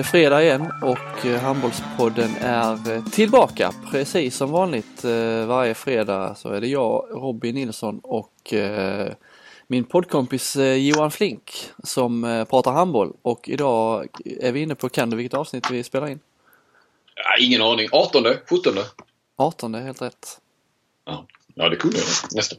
Det fredag igen och eh, Handbollspodden är eh, tillbaka. Precis som vanligt eh, varje fredag så är det jag, Robin Nilsson och min poddkompis Johan Flink som pratar handboll och idag är vi inne på, kan du vilket avsnitt vi spelar in? Ja, ingen aning. 18, 17? 18, helt rätt. Ja, ja det kunde jag nästan.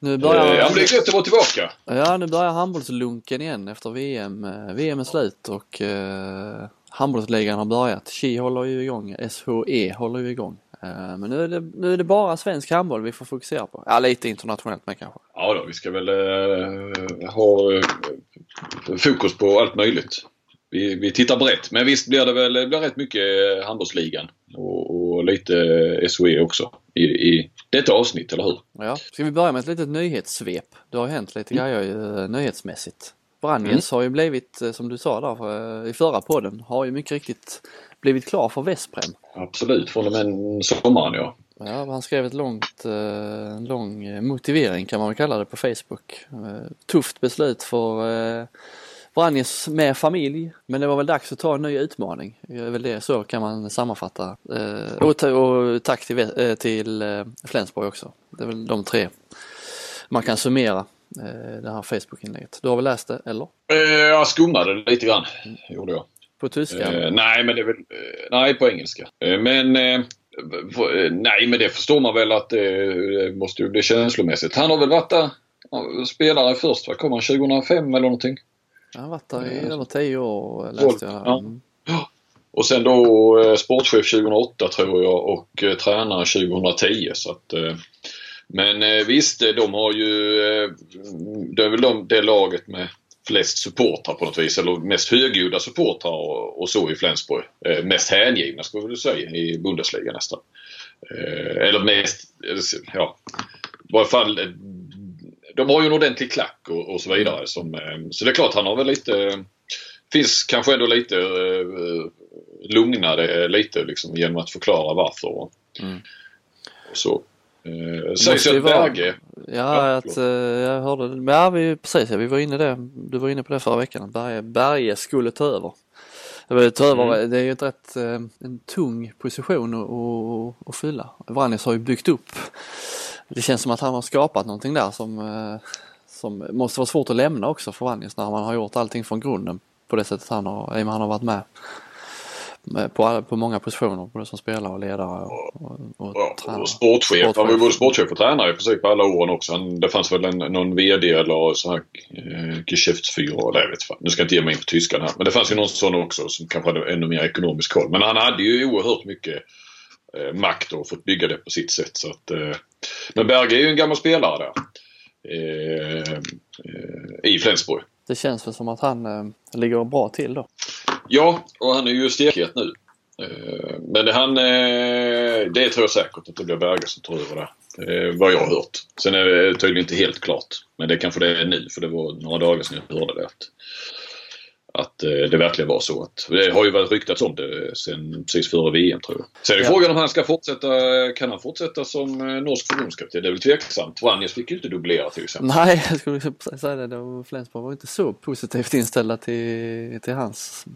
Nu börjar... Ja, men det är gött att vara tillbaka. Ja, nu börjar handbollslunken igen efter VM. VM är slut och eh, handbollsligan har börjat. Ki håller ju igång, SHE håller ju igång. Eh, men nu är, det, nu är det bara svensk handboll vi får fokusera på. Ja, lite internationellt med kanske. Ja då, vi ska väl eh, ha eh, fokus på allt möjligt. Vi, vi tittar brett. Men visst blir det väl det blir rätt mycket handbollsligan och, och lite SHE också i, i detta avsnitt, eller hur? Ja. Ska vi börja med ett litet nyhetssvep? Det har hänt lite mm. grejer ju, nyhetsmässigt. Brannjes mm. har ju blivit, eh, som du sa där eh, i förra podden, har ju mycket riktigt blivit klar för Vesprem. Absolut, från och med sommaren ja. Ja, han skrev ett långt, eh, en lång motivering kan man väl kalla det på Facebook. Tufft beslut för Vranjes med familj. Men det var väl dags att ta en ny utmaning. Det är väl det, så kan man sammanfatta. Eh, och, och, tack till, eh, till eh, Flensborg också. Det är väl de tre man kan summera det här Facebook-inlägget. Du har väl läst det, eller? Jag skummade det lite grann, gjorde jag. På tyska? nej, men det är väl, nej på engelska. men nej, men det förstår man väl att det måste ju bli känslomässigt. Han har väl varit där spelare först, vad kom han 2005 eller någonting? Han har varit där i över tio år läste jag. Ja. Mm. Och sen då eh, sportchef 2008 tror jag och eh, tränare 2010. Så att, eh, men eh, visst, eh, de har ju... Eh, det är väl de, det laget med flest supportrar på något vis. Eller mest högljudda supportrar och, och, så i Flensburg. Eh, mest hängivna skulle jag säga i Bundesliga nästan. eller mest, ja, i varje fall de har ju en ordentlig klack och, och så vidare. Som, eh, så det är klart han har väl lite Finns kanske ändå lite uh, lugnare lite liksom genom att förklara varför. Mm. Så. Uh, sägs ju att Berge... Ja, ja att, uh, jag hörde det. Ja, vi, precis. Ja, vi var inne det. Du var inne på det förra veckan. Berge, Berge skulle ta över. Ta över, mm. Det är ju ett rätt, en tung position att, att fylla. Vranjes har ju byggt upp det känns som att han har skapat någonting där som, eh, som måste vara svårt att lämna också för Vanjes när man har gjort allting från grunden på det sättet han har, i och med han har varit med på, på många positioner, både som spelare och ledare och, och, och ja, tränare. Och sportchef. sportchef. Han var ju både sportchef och tränare i princip alla åren också. Han, det fanns väl en, någon VD eller så här eh, Geschäftsführer, det vet jag Nu ska jag inte ge mig in på tyskan här. Men det fanns ju någon sån också som kanske hade ännu mer ekonomisk koll. Men han hade ju oerhört mycket eh, makt och fått bygga det på sitt sätt. Så att, eh, men Berge är ju en gammal spelare där. Eh, eh, I Flensburg. Det känns väl som att han eh, ligger bra till då. Ja, och han är ju stekhet nu. Eh, men han, eh, det tror jag säkert att det blir Berge som tar över det. Eh, vad jag har hört. Sen är det tydligen inte helt klart. Men det kanske det är nu för det var några dagar sedan jag hörde det. Att att eh, det verkligen var så. Att, det har ju varit ryktats om det sen precis före VM tror jag. Sen är ja. frågan om han ska fortsätta, kan han fortsätta som eh, norsk förbundskapten? Det är väl tveksamt. Vranjes fick ju inte dubblera till exempel. Nej, jag skulle säga det. Då Flensburg var inte så positivt inställda till, till hans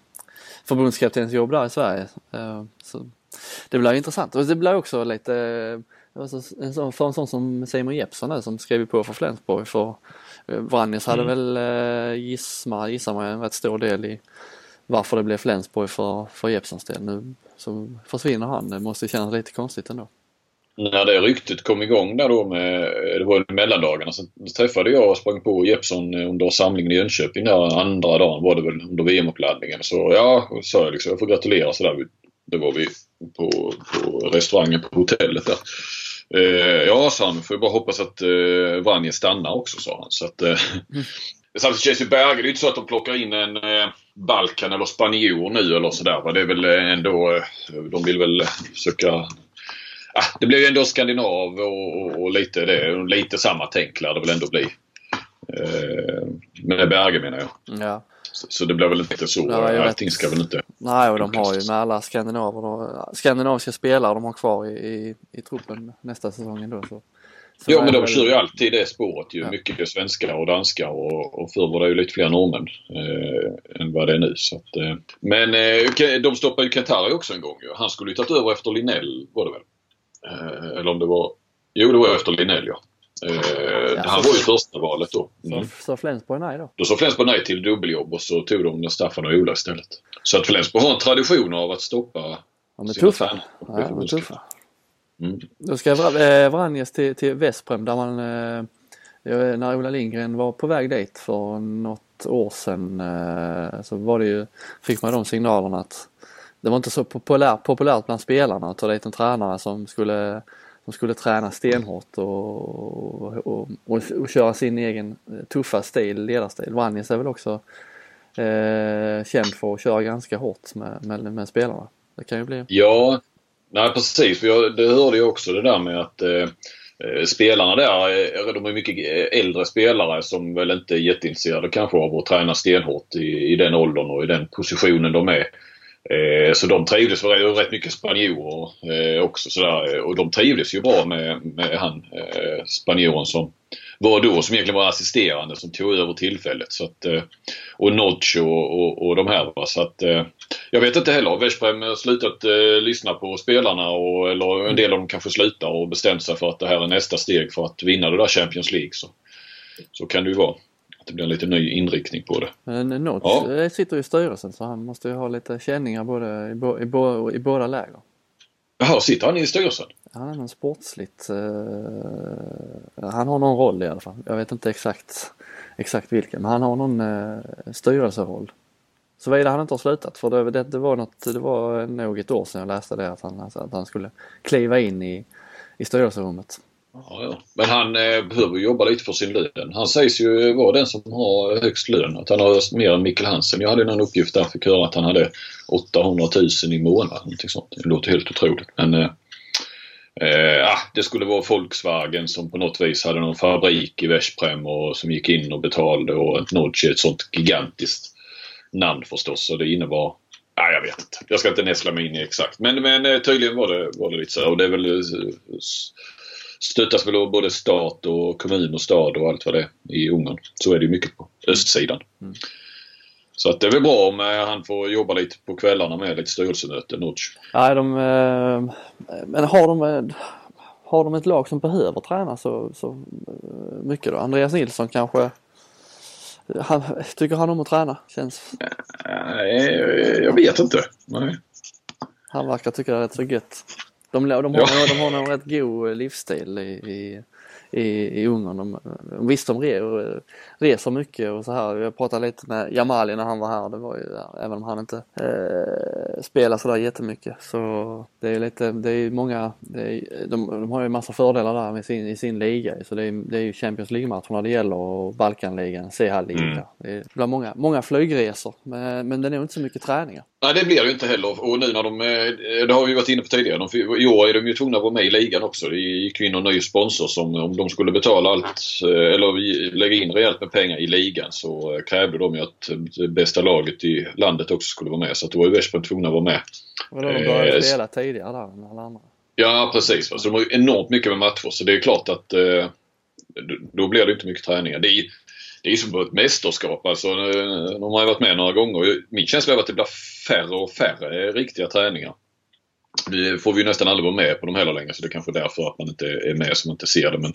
förbundskaptensjobb där i Sverige. Eh, så det blir intressant och det blir också lite för en sån som Simon Jeppsson som skrev på för Flensburg för Vranjes hade mm. väl eh, gissar, gissar man en rätt stor del i varför det blev Flensburg för, för Jeppsons del. Nu så försvinner han. Det måste kännas lite konstigt ändå. När det ryktet kom igång där då med, det var i mellandagarna, så träffade jag och sprang på Jeppsson under samlingen i Jönköping där andra dagen var det väl under VM-uppladdningen. Så ja, sa jag liksom, jag får gratulera sådär. Det var vi på, på restaurangen på hotellet där. Eh, ja, sa han. Får bara hoppas att eh, Vranjes stannar också, sa han. Så att, eh, mm. Samtidigt känns ju Berge, det är inte så att de plockar in en eh, Balkan eller spanjor nu eller sådär. Det är väl eh, ändå, eh, de vill väl försöka ah, det blir ju ändå skandinav och, och, och, lite det. Lite samma tänk lär det väl ändå bli. Eh, med Berge menar jag. Ja. Så, så det blir väl inte så. Ja, Allting ska väl inte... Nej, och de har ju med alla skandinaver och, skandinaviska spelare de har kvar i, i, i truppen nästa säsong ändå. Så. Så ja men de väl... kör ju alltid det spåret ju. Ja. Mycket svenskar och danskar och, och förr var det ju lite fler norrmän eh, än vad det är nu. Så att, eh. Men eh, de stoppade ju Kentari också en gång ju. Han skulle ju tagit över efter Linnell var det väl? Eh, eller om det var... Jo det var efter Linnell ja. Eh, ja han var ju första valet då. Mm. Så sa Flensburg nej då? Då sa Flensburg nej till dubbeljobb och så tog de Staffan och Ola istället. Så att Flensburg har en tradition av att stoppa de är tuffa. Ja, de är tuffa. Mm. Då ska eh, Vranjes till, till Vesprem där man eh, när Ola Lindgren var på väg dit för något år sedan så var det ju, fick man de signalerna att det var inte så populärt, populärt bland spelarna att ta dit en tränare som skulle, som skulle träna stenhårt och, och, och, och köra sin egen eh, tuffa stil, ledarstil. Vanjes är väl också eh, känd för att köra ganska hårt med, med, med spelarna. Det kan ju bli. Ja, Nej precis, för jag, det hörde jag också det där med att eh, eh spelarna där, eh, de är mycket äldre spelare som väl inte är jätteintresserade kanske av att träna stenhårt i, i den åldern och i den positionen de är. Eh, så de trivdes, det var rätt mycket spanjorer eh, också sådär eh, och de trivdes ju bra med, med han eh, spanjoren som var då som egentligen var assisterande som tog över tillfället. Så att, eh, och Notch och, och, och de här. Va? Så att, eh, jag vet inte heller. Veszprem har slutat eh, lyssna på spelarna och, eller en del av dem kanske slutar och bestämt sig för att det här är nästa steg för att vinna det där Champions League. Så, så kan det ju vara. Det blir en lite ny inriktning på det. Men Notch ja. sitter i styrelsen så han måste ju ha lite känningar både i, bo, i, bo, i båda läger. Jaha, sitter han i styrelsen? Han är någon sportsligt, uh, han har någon roll i alla fall. Jag vet inte exakt, exakt vilken, men han har någon uh, styrelseroll. Såvida han inte har slutat för det, det, det, var något, det var nog ett år sedan jag läste det att han, att han skulle kliva in i, i styrelserummet. Ja, ja. Men han eh, behöver jobba lite för sin lön. Han sägs ju vara den som har högst lön. Att han har mer än Mikkel Hansen. Jag hade någon uppgift där jag fick höra att han hade 800 000 i månaden. sånt. Det låter helt otroligt. Men eh, eh, ah, det skulle vara Volkswagen som på något vis hade någon fabrik i Veszprem och som gick in och betalade och Nodge är ett sånt gigantiskt namn förstås. Så det innebar Ja, jag vet inte. Jag ska inte näsla mig in i exakt. Men, men eh, tydligen var det, var det lite så. Och det är väl eh, stöttas väl av både stat och kommun och stad och allt vad det är i Ungern. Så är det ju mycket på östsidan. Mm. Så att det är väl bra om eh, han får jobba lite på kvällarna med lite styrelsemöten, Notch. Nej, de, eh, men har de, eh, har de ett lag som behöver träna så, så mycket då? Andreas Nilsson kanske? Han, tycker han om att träna? Känns... Nej, jag vet inte. Nej. Han verkar tycka det är rätt så gött. De, de, har, ja. de har nog rätt god livsstil i, i i, i Ungern. De, visst de re, reser mycket och så här. Jag pratade lite med Jamali när han var här. Det var ju, även om han inte eh, spelar sådär jättemycket. Så det är lite, det är många, det är, de, de har ju massa fördelar där med sin, i sin liga. Så det är, det är ju Champions League-matcherna det gäller och Balkanligan, CHL-liga. Mm. Det blir många, många flygresor men, men det är nog inte så mycket träningar. Nej det blir det ju inte heller och nu när de, eh, det har vi varit inne på tidigare, de, i år är de ju tvungna att vara med i ligan också. Det gick ju in en ny sponsor som om de skulle betala allt eh, eller lägga in rejält med pengar i ligan så eh, krävde de ju att det bästa laget i landet också skulle vara med. Så att då var ju Veszprem tvungna att vara med. Och de började eh, spela tidigare där än alla andra? Ja precis. Så de har ju enormt mycket med matcher så det är klart att eh, då blir det inte mycket träningar. Det är, det är som ett mästerskap. Alltså, de har ju varit med några gånger. Min känsla är att det blir färre och färre riktiga träningar. Det får vi nästan aldrig vara med på dem heller längre så det är kanske är därför att man inte är med som inte ser det. Men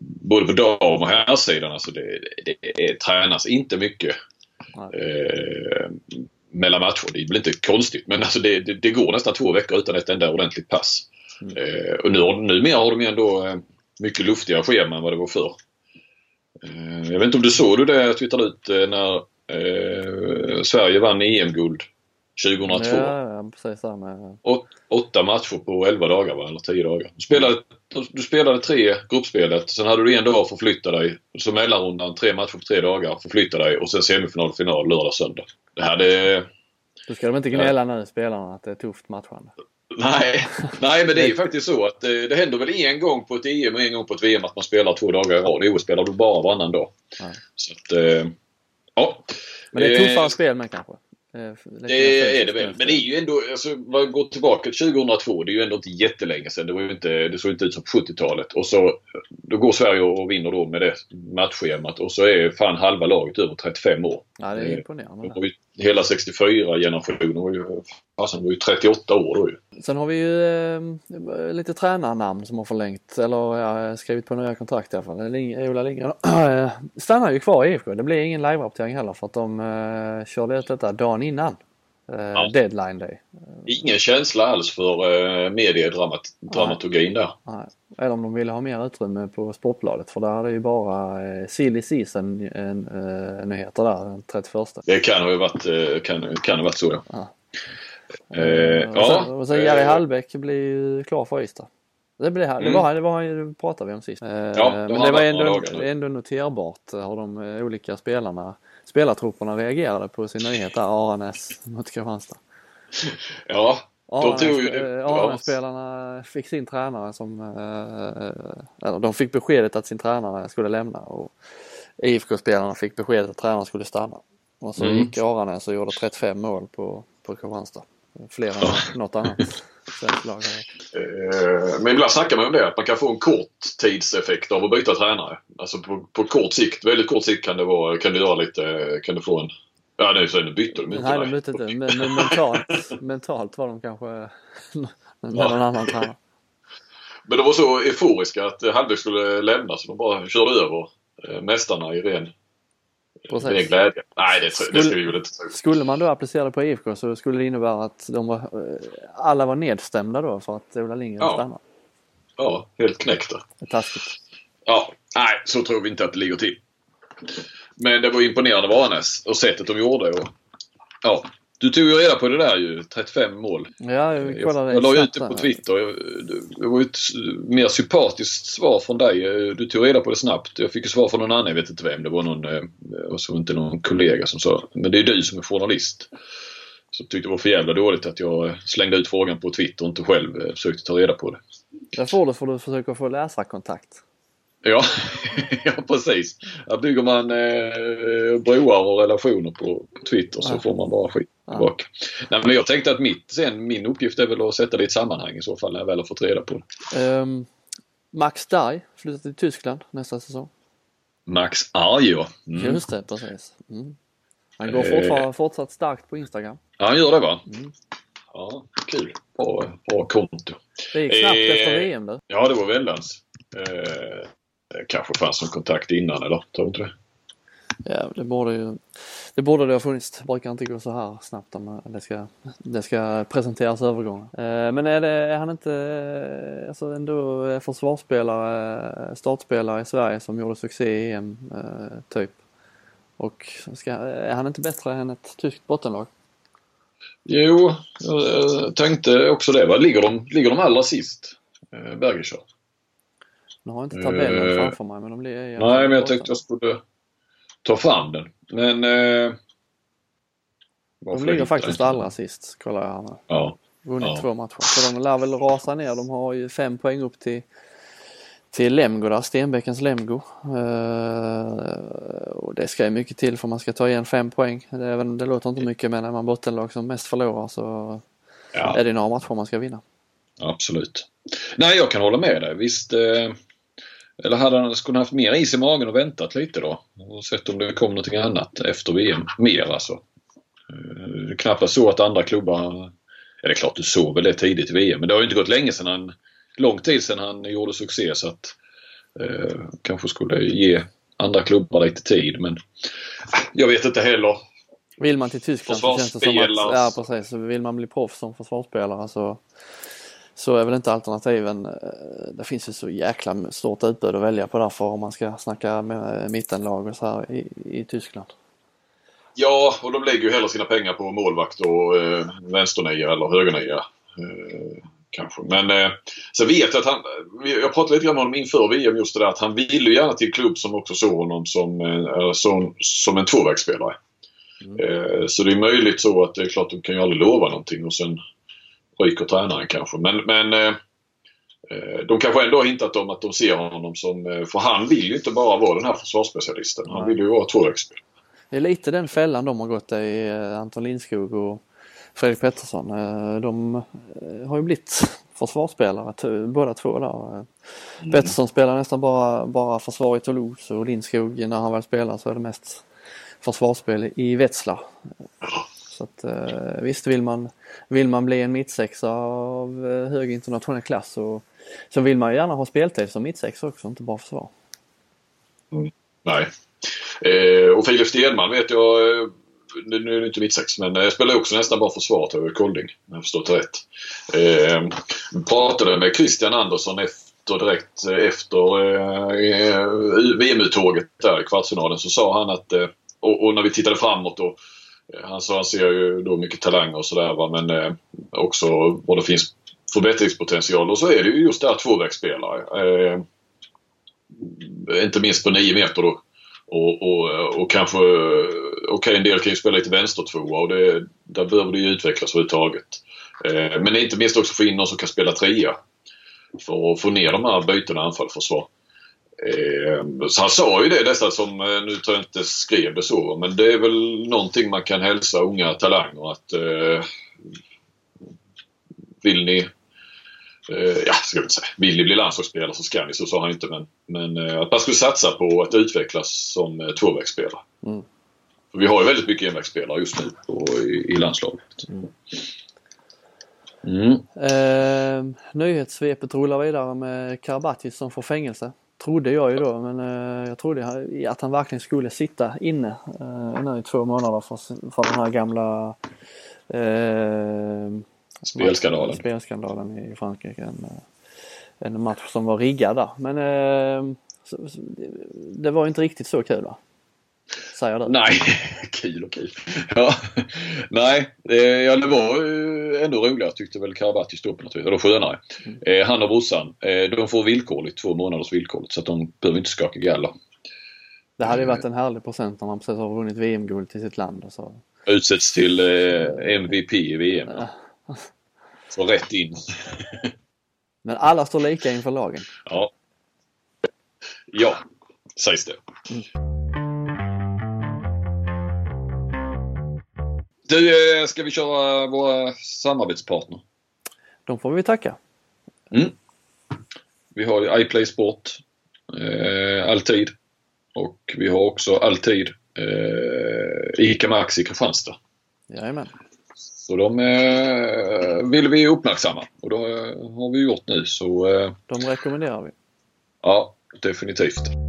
både på dam och herrsidan alltså det, det, det tränas inte mycket eh, mellan matcher. Det är väl inte konstigt men alltså det, det, det, går nästan två veckor utan ett enda ordentligt pass. Mm. Eh, och nu, numera har de ju ändå eh, mycket luftigare schema än vad det var förr. Eh, jag vet inte om du såg det jag twittrade ut eh, när eh, Sverige vann EM-guld 2002. Ja, precis. Med... Åt, åtta matcher på 11 dagar va? eller 10 dagar. Du spelade, du spelade tre gruppspelet, sen hade du en dag att förflytta dig. Så mellanrundan, tre matcher på tre dagar, förflytta dig och sen semifinal, final, lördag, söndag. Det här det... Då ska de inte gnälla ja. nu spelarna att det är tufft matchande. Nej, nej men det är ju faktiskt så att det, det händer väl en gång på ett EM och en gång på ett VM att man spelar två dagar i rad. I år spelar du bara varannan dag. Nej. Så att, Ja. Men det är tuffare eh, spel med kanske? Eh, det är det väl. Men det är ju ändå, alltså man går tillbaka till 2002. Det är ju ändå inte jättelänge sedan. Det, var inte, det såg inte ut som på 70-talet. Och så då går Sverige och vinner då med det matchschemat. Och så är fan halva laget över 35 år. Ja, det är eh, imponerande hela 64-generationen var ju, alltså, var ju 38 år då ju. Sen har vi ju eh, lite tränarnamn som har förlängt eller ja, skrivit på nya kontrakt i alla fall. Ola Lindgren eh, stannar ju kvar i IFK. Det blir ingen live-rapportering heller för att de eh, körde ut detta dagen innan. Eh, ja. Deadline day. Ingen känsla alls för eh, mediedramaturgin där. Nej. Eller om de ville ha mer utrymme på Sportbladet för där är det ju bara eh, silly season eh, nyheter där den 31. Det kan ha varit, kan, kan ha varit så ja. ja. Eh, och sen, och sen Jerry Hallbäck blir ju klar för Ystad. Det, blir, mm. det, var, det, var, det pratade vi om sist. Ja, men det var ändå, ändå noterbart hur de olika spelarna, spelartrupperna reagerade på sin nyhet där, Aranäs mot Kristianstad. Ja, de tog ju Aranäs-spelarna fick sin tränare som, eller de fick beskedet att sin tränare skulle lämna och IFK-spelarna fick beskedet att tränaren skulle stanna. Och så mm. gick Aranäs och gjorde 35 mål på, på Kristianstad. Fler än något annat svenskt lag. Eh, men ibland snackar man om det, att man kan få en kort tidseffekt av att byta tränare. Alltså på, på kort sikt, väldigt kort sikt kan det, vara, kan det göra lite, kan du få en Ja nu så nu bytte de inte. Nej de bytte inte men, men mentalt, mentalt var de kanske med ja. någon annan tränare. Men de var så euforiska att Hallbäck skulle lämna så de bara körde över eh, mästarna i ren Precis. Det är glädje. Nej, det, skulle, det ska vi väl inte tro. Skulle man då applicera det på IFK så skulle det innebära att de var, eh, alla var nedstämda då för att Ola Lindgren ja. stannar. Ja, helt knäckta. Taskigt. Ja, nej, så tror vi inte att det ligger till. Men det var imponerande Varanäs och sättet de gjorde. Och, ja, du tog ju reda på det där ju, 35 mål. Ja, jag kollade Jag, jag la ut det på Twitter. Det var ju ett mer sympatiskt svar från dig. Du tog reda på det snabbt. Jag fick ju svar från någon annan, jag vet inte vem. Det var någon, eh, och inte någon kollega som sa. Men det är du som är journalist. Så tyckte det var för jävla dåligt att jag slängde ut frågan på Twitter och inte själv eh, försökte ta reda på det. Därför får du försöka få läsarkontakt. Ja, ja precis. Här bygger man eh, broar och relationer på, på Twitter så ja. får man bara skit tillbaka. Ja. Nej, men jag tänkte att mitt, sen, min uppgift är väl att sätta det i ett sammanhang i så fall när jag väl har fått reda på det. Um, Max Darj flyttar till Tyskland nästa säsong. Max Arj ja. Mm. Just det, precis. Mm. Han går fortfarande eh. fortsatt starkt på Instagram. Ja, han gör det va? Mm. Ja, kul. Bra, bra konto. Det gick snabbt eh, efter VM du. Ja, det var väldans. Eh, kanske fanns en kontakt innan eller? Tror du inte det? Ja, det borde ju det borde det ha funnits. Det brukar inte gå så här snabbt om det ska, det ska presenteras övergångar. Eh, men är, det, är han inte eh, alltså ändå försvarsspelare, startspelare i Sverige som gjorde succé i EM typ? Och ska, är han inte bättre än ett tyskt bottenlag? Jo, jag tänkte också det. Ligger de, ligger de allra sist? Bergerkör? Nu har jag inte tabellen uh, framför mig men de blir Nej men jag tänkte jag skulle ta fram den. Men... Uh, de ligger faktiskt allra sist kollar jag här nu. Ja. Vunnit ja. två matcher. Så de lär väl rasa ner. De har ju fem poäng upp till till Lemgo där, Stenbäckens Lemgo. Uh, och det ska ju mycket till för man ska ta igen fem poäng. Det, är, det låter inte mycket men är man bottenlag som mest förlorar så ja. är det några matcher man ska vinna. Absolut. Nej, jag kan hålla med dig. Visst, eh, eller hade han, skulle han haft mer is i magen och väntat lite då? Och sett om det kom någonting annat efter VM. Mer alltså. Eh, knappast så att andra klubbar... Ja, det är klart du såg väl det tidigt i VM men det har ju inte gått länge sedan han... Lång tid sedan han gjorde succé så att... Eh, kanske skulle ge andra klubbar lite tid men... Jag vet inte heller. Vill man till Tyskland så känns det som att... Ja precis. Vill man bli proffs som försvarsspelare så så är väl inte alternativen. Eh, det finns ju så jäkla stort utbud att välja på därför om man ska snacka med mittenlag och så här i, i Tyskland. Ja, och de lägger ju hellre sina pengar på målvakt och eh, vänsternia eller högernia. Eh, kanske. Men eh, så vet jag att han, jag pratade lite grann med honom inför VM just det där att han ville gärna till klubb som också såg honom som, eh, som, som en tvåvägsspelare. Mm. Eh, så det är möjligt så att det är klart de kan ju aldrig lova någonting och sen ryker tränaren kanske. Men, men eh, eh, de kanske ändå har hintat om att de ser honom som... Eh, för han vill ju inte bara vara den här försvarsspecialisten. Han vill ju vara tvåvägsspelare. det är lite den fällan de har gått i, Anton Lindskog och Fredrik Pettersson. De har ju blivit försvarsspelare båda två där. Mm. Pettersson spelar nästan bara, bara försvar i Toulouse och Lindskog när han väl spelar så är det mest försvarsspel i Wetzlar. Så att eh, visst vill man, vill man bli en mittsexa av eh, hög internationell klass så, så vill man gärna ha speltid som mittsexa också, inte bara försvar. Mm. Nej. Eh, och Filip Stenman vet jag, eh, nu är det inte mittsex, men jag spelar också nästan bara försvar till Kolding. Om jag förstått det rätt. Eh, pratade med Christian Andersson efter, direkt efter eh, VM-uttåget där i kvartsfinalen så sa han att, och, och, när vi tittade framåt då, han ser ju då mycket talanger och sådär men eh, också vad det finns förbättringspotential och så är det ju just där tvåvägsspelare. Eh, inte minst på 9 meter då. Och, och, och kanske, okej okay, en del kan ju spela lite vänstertvåa och det, där behöver det ju utvecklas överhuvudtaget. Eh, men inte minst också få in någon som kan spela trea. För att få ner de här bytena anfall försvar. Eh, så han sa ju det nästan som, eh, nu tror jag inte skrev det så, men det är väl någonting man kan hälsa unga talanger att eh, vill ni eh, ja, ska jag inte säga, vill ni bli landslagsspelare så ska ni, så sa han inte men, men eh, att man skulle satsa på att utvecklas som eh, tvåvägsspelare. Mm. För vi har ju väldigt mycket envägsspelare just nu på, i, i landslaget. Mm. Mm. Eh, nyhetssvepet rullar vidare med Karabatic som får fängelse. Trodde jag ju då men eh, jag trodde att han verkligen skulle sitta inne eh, nu i två månader för, för den här gamla eh, Spelskandalen. Spelskandalen i Frankrike. En, en match som var riggad där. Men eh, det var inte riktigt så kul va? Säger du? Nej, kul och kul. Ja. Nej, eh, ja, det var ändå roligare tyckte väl Karabatic då på något vis. Eller skönare. Mm. Eh, han och brorsan, eh, de får villkorligt, två månaders villkorligt så att de behöver inte skaka galler. Det hade ju varit en härlig procent när man precis har vunnit VM-guld till sitt land. Och så. Utsätts till MVP i VM. Ja. Så rätt in. Men alla står lika inför lagen? Ja. Ja, sägs det. Mm. Du, eh, ska vi köra våra samarbetspartner? De får vi tacka. Mm. Vi har ju iPlay Sport. Eh, alltid. Och vi har också alltid eh, ICA Maxi Kristianstad. Jajamän. Så de eh, vill vi uppmärksamma och det har vi gjort nu så... Eh, de rekommenderar vi. Ja, definitivt.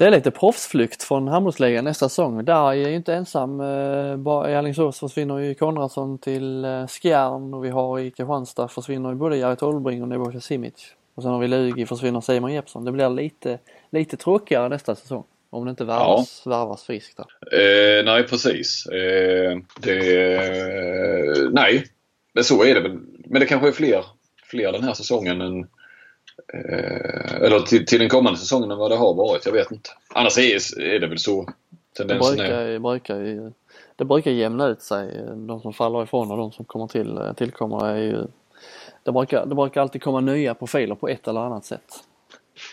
Det är lite proffsflykt från handbollsligan nästa säsong. Där är ju inte ensam. I Alingsås försvinner ju Konradsson till Skjärn och vi har i Kristianstad försvinner ju både Jari Tolbring och Nebojsa Simic. Och sen har vi Lugi försvinner Simon Jeppsson. Det blir lite, lite tråkigare nästa säsong. Om det inte värvas, ja. värvas friskt där. Eh, nej precis. Eh, det, eh, nej, men så är det väl. Men det kanske är fler, fler den här säsongen än eh, eller till, till den kommande säsongen än vad det har varit. Jag vet inte. Annars är, är det väl så tendensen det brukar, är. Brukar, det brukar jämna ut sig. De som faller ifrån och de som kommer till, tillkommer är ju det brukar, det brukar alltid komma nya profiler på ett eller annat sätt.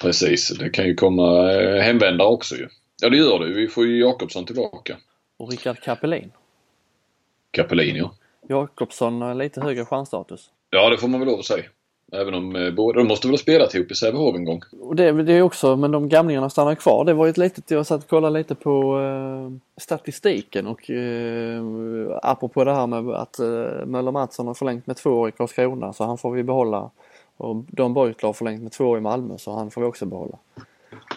Precis, det kan ju komma eh, hemvändare också ju. Ja det gör det. Vi får ju Jakobsson tillbaka. Och Rickard Kapelin. Kapelin ja. Jakobsson har lite högre chansstatus. Ja det får man väl lov att säga. Även om eh, båda, de måste väl ha spelat ihop i Sävehof en gång. Och det, det är också, men de gamlingarna stannar kvar. Det var ju ett litet, jag satt och kollade lite på eh, statistiken och eh, apropå det här med att eh, Möller Mattsson har förlängt med två år i Karlskrona så han får vi behålla. Och Don Beutler har förlängt med två år i Malmö så han får vi också behålla.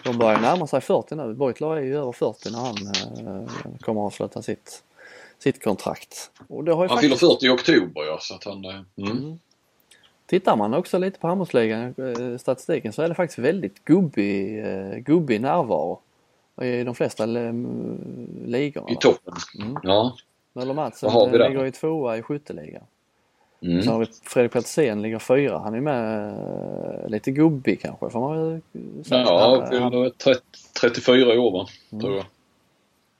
De börjar närma sig 40 nu. Beutler är ju över 40 när han eh, kommer att avsluta sitt, sitt kontrakt. Han faktiskt... fyller 40 i oktober ja så att han... Eh, mm. Mm. Tittar man också lite på handbollsligan, eh, statistiken, så är det faktiskt väldigt gubbig, eh, gubbig närvaro i de flesta ligorna. I toppen? Mm. Ja. Möller Mattsson ligger i tvåa i skytteligan. Mm. Sen har vi Fredrik Petersen ligger fyra. Han är med eh, lite gubbig kanske får man säga. Ja, fyller 34 i år va, mm. tror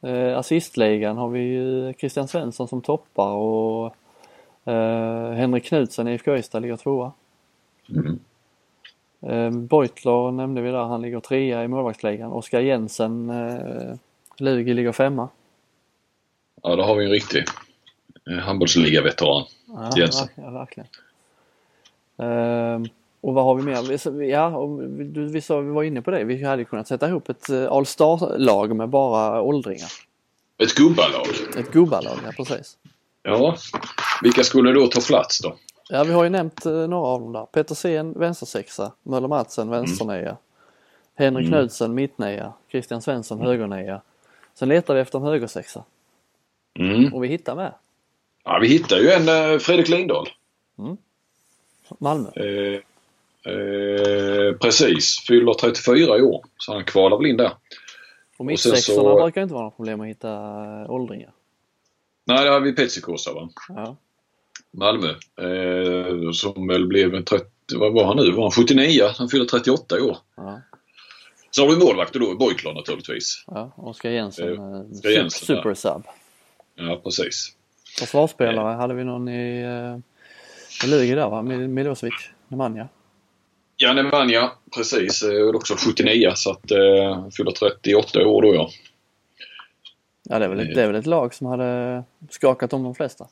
jag. assistligan har vi ju Christian Svensson som toppar och Uh, Henrik Knutsen i IFK Ystad ligger tvåa. Mm. Eh, Beutler nämnde vi där, han ligger trea i målvaktsligan. Oskar Jensen, eh, Lugi ligger femma. Ja, då har vi en riktig handbollsliga-veteran. Ja, Jensen. verk- ja, verkligen. Ehm, och vad har vi mer? Ja, du, vi, sa, vi var inne på det. Vi hade kunnat sätta ihop ett All Star-lag med bara åldringar. Ett gubbalag. Ett gubbalag, ja precis. Ja, vilka skulle då ta plats då? Ja, vi har ju nämnt eh, några av dem där. Petersen vänstersexa, Möller Madsen vänsternia, Henrik Mm. Knudsen mittnia, Christian Svensson högernia. Sen letar vi efter en högersexa Mm. och vi hittar med Ja, vi hittar ju en eh, Fredrik Lindahl. Malmö. Eh, eh, precis, fyller 34 i år. Så han kvalar väl in där. Och mittsexorna så- brukar inte vara något problem att hitta eh, åldringar. Nej, det har vi Petsikosa va? Ja. Malmö. Eh, som väl blev en 30, vad var han nu? Var han 79? Han fyller 38 i år. Ja, Så har vi målvakter då, Beutler naturligtvis. ja. Oskar Jensen, Eh, eh, Oskar Jensen, super sub. Ja, precis. Försvarsspelare hade vi någon i, eh, Lugi där va? Mil- Milosevic, Nemanja. Ja, Nemanja, precis. Eh, också 79 så att eh, fyller 38 i år då ja. Ja det är, väl ett, det är väl ett lag som hade skakat om de flesta.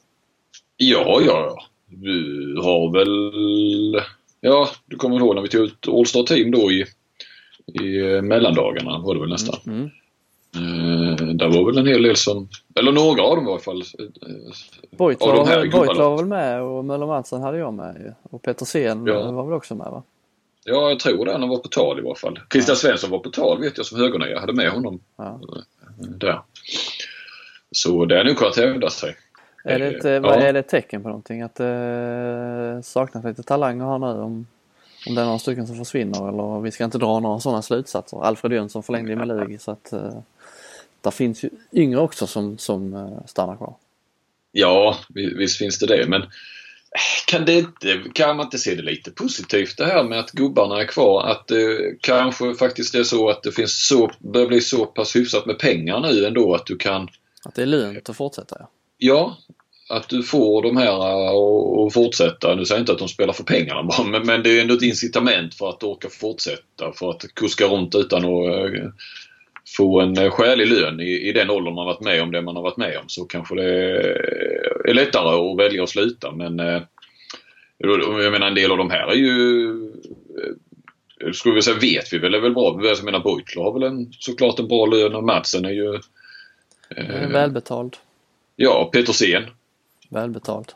Ja, ja, ja. Vi har väl... Ja, du kommer ihåg när vi tog ut All-Star Team då i, i eh, mellandagarna var det väl nästan. Mm. Eh, där var väl en hel del som, eller några av dem var i alla fall. eh, Av de var, var väl med och Möller Madsen hade jag med ju. Och Petersen Ja. eh, var väl också med va? Ja, jag tror det. Han var på tal i varje fall. Christian Svensson var på tal vet jag som högernia. Jag hade med honom Ja. eh, där. Så det är nog kunnat hävda sig. Är det, ett, eh, vad ja. är det ett tecken på någonting? Att det eh, saknas lite talanger här nu om, om det är några stycken som försvinner eller vi ska inte dra några sådana slutsatser. Alfred Jönsson förlängde ju med Lugi så att eh, där finns ju yngre också som, som stannar kvar. Ja, vi- visst finns det det. Men kan, det inte, kan man inte se det lite positivt det här med att gubbarna är kvar? Att det kanske faktiskt är så att det finns så, börjar bli så pass hyfsat med pengar nu ändå att du kan Att det är lönt att fortsätta ja. Ja, att du får de här att- att fortsätta. Nu säger jag inte att de spelar för pengarna bara, men, men det är ändå ett incitament för att orka fortsätta. För att kuska runt utan att eh, få en eh, skälig lön i, i den åldern man varit med om det man har varit med om. Så kanske det är lättare att välja att sluta. Men eh, jag menar en del av de här är ju eh, skulle vi säga vet vi väl är väl bra. Jag menar Beutler har väl en, såklart en bra lön och Madsen är ju Eh, Välbetald. Ja, Petersen. Välbetald.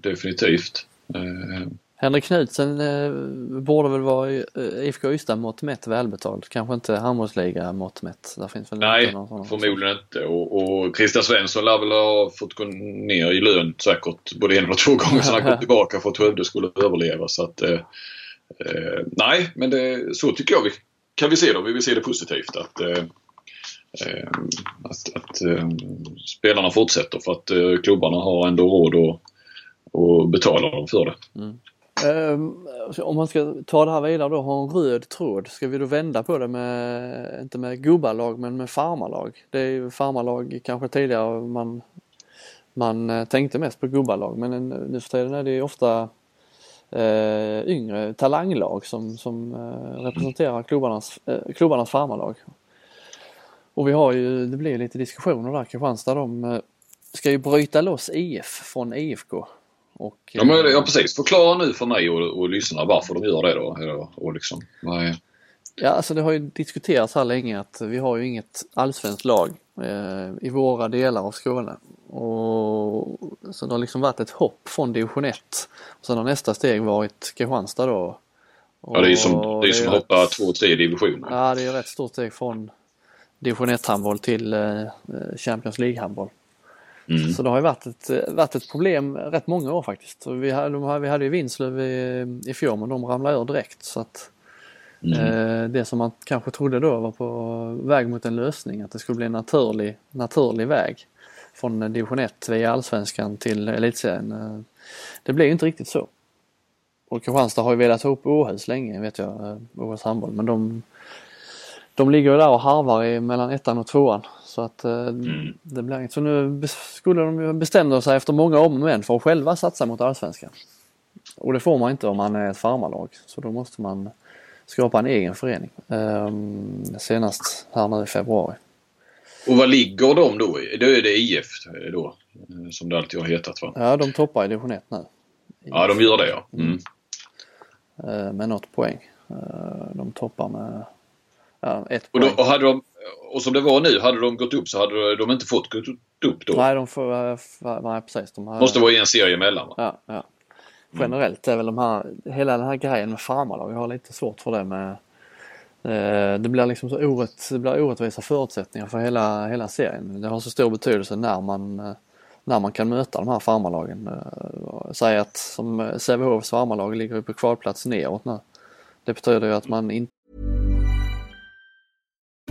Definitivt. Eh, Henrik Knudsen eh, borde väl vara eh, IFK Ystad mått mätt välbetald. Kanske inte handbollsliga mått mätt. Där finns väl nej, inte någon förmodligen inte. Och, och Christian Svensson lär väl ha fått gå ner i lön säkert både en och två gånger sedan han kom tillbaka för att Skövde skulle överleva. Så att, eh, eh, nej, men det, så tycker jag vi kan vi se det. Vi vill se det positivt. Att, eh, eh, att, att spelarna fortsätter för att klubbarna har ändå råd att och betala dem för det. Um, om man ska ta det här vidare då, ha en röd tråd. Ska vi då vända på det med, inte med gubbalag men med farmarlag? Det är ju farmarlag kanske tidigare man, man eh, tänkte mest på gubbalag men en- nu för tiden är det ju ofta eh, yngre talanglag som, som eh, representerar klubbarnas, eh, klubbarnas farmarlag. Och vi har ju, det blir lite diskussioner där, Kristianstad de eh, ska ju bryta loss IF från IFK. Och, Ja, men, eh, ja precis. Förklara nu för mig och, och lyssnarna varför de gör det då. Och liksom, är- Ja, alltså det har ju diskuterats här länge att vi har ju inget allsvenskt lag eh, i våra delar av Skåne. Och, så det har liksom varit ett hopp från division 1. Och sen har nästa steg varit Kristianstad då. Ja, det är ju som, Och det är som att rätt- hoppa två, tre divisioner. Ja, det är ett stort steg från division 1 handboll till eh, eh, Champions League handboll. Mm. Så det har ju varit ett, varit ett problem rätt många år faktiskt. Vi, hade, de hade- vi hade ju Vinslöv i, i fjol men de ramlade ur direkt. Så att Mm. Eh, Det som man kanske trodde då var på väg mot en lösning, att det skulle bli en naturlig, naturlig väg från division 1 via allsvenskan till elitserien. Eh, Det blev ju inte riktigt så. Och Kristianstad har ju velat ha upp Åhus länge vet jag, eh, Åhus handboll, men de, de ligger ju där och harvar i mellan ettan och tvåan. Så att eh, det blir inget. Så nu skulle de ju bestämde sig efter många om och men för att själva satsa mot allsvenskan. och det får man inte om man är ett farmarlag. Så då måste man skapa en egen förening. Um, senast här nu i februari. Och vad ligger de då i? Då är det IF då? Som det alltid har hetat va? Ja, de toppar i division 1 nu. Ja, de gör det ja. Mm. Uh, med något poäng. De toppar med ja, ett och, då, och, hade de, och som det var nu, hade de gått upp så hade de inte fått gått upp då? Nej, de får, uh, nej precis. De hade, Måste vara i en serie emellan va? Ja, ja. Generellt är väl de här, hela den här grejen med farmarlag, jag har lite svårt för det med det blir liksom så orätt, det blir orättvisa förutsättningar för hela, hela serien. Det har så stor betydelse när man, när man kan möta de här farmarlagen. Säg att som Sävehofs farmarlag ligger på kvalplats neråt nu. Det betyder ju att man inte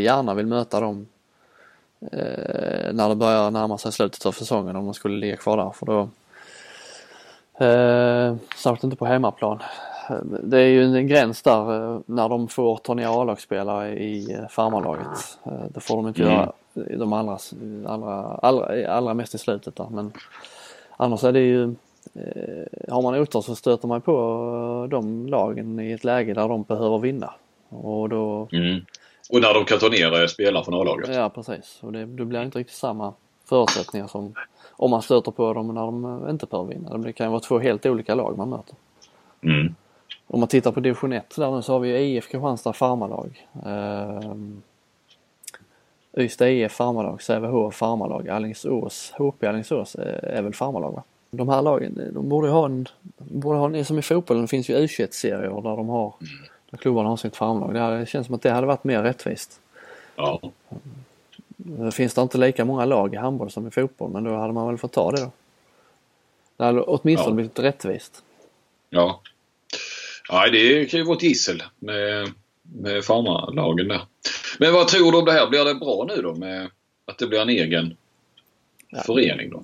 gärna vill möta dem eh, när det börjar närma sig slutet av säsongen om de skulle ligga kvar där. För då, eh, särskilt inte på hemmaplan. Det är ju en gräns där eh, när de får ta ner A-lagsspelare i eh, farmarlaget. Eh, det får de inte mm. göra de allra, allra, allra, allra mest i slutet där. Men annars är det ju har man otur så stöter man på de lagen i ett läge där de behöver vinna. Och då mm. Och när de kan ta ner spelare från A-laget. Ja precis och det, det blir inte riktigt samma förutsättningar som om man stöter på dem när de inte behöver vinna. Det kan ju vara två helt olika lag man möter. Mm. Om man tittar på division 1 där nu så har vi IF Kristianstad farmarlag. Uh, Ystad IF farmarlag, Sävehof farmarlag, Alingsås, HP Alingsås är väl farmarlag va? De här lagen, de borde ha en, borde ha en, som i fotbollen, det finns ju U21-serier där de har mm när klubbarna har sitt farmlag. Det känns som att det hade varit mer rättvist. Ja. Det finns det inte lika många lag i handboll som i fotboll men då hade man väl fått ta det då. Det hade åtminstone ja. blivit rättvist. Ja. Ja, det kan ju vara ett gissel med, med farmarlagen där. Men vad tror du om det här? Blir det bra nu då med att det blir en egen ja. förening då?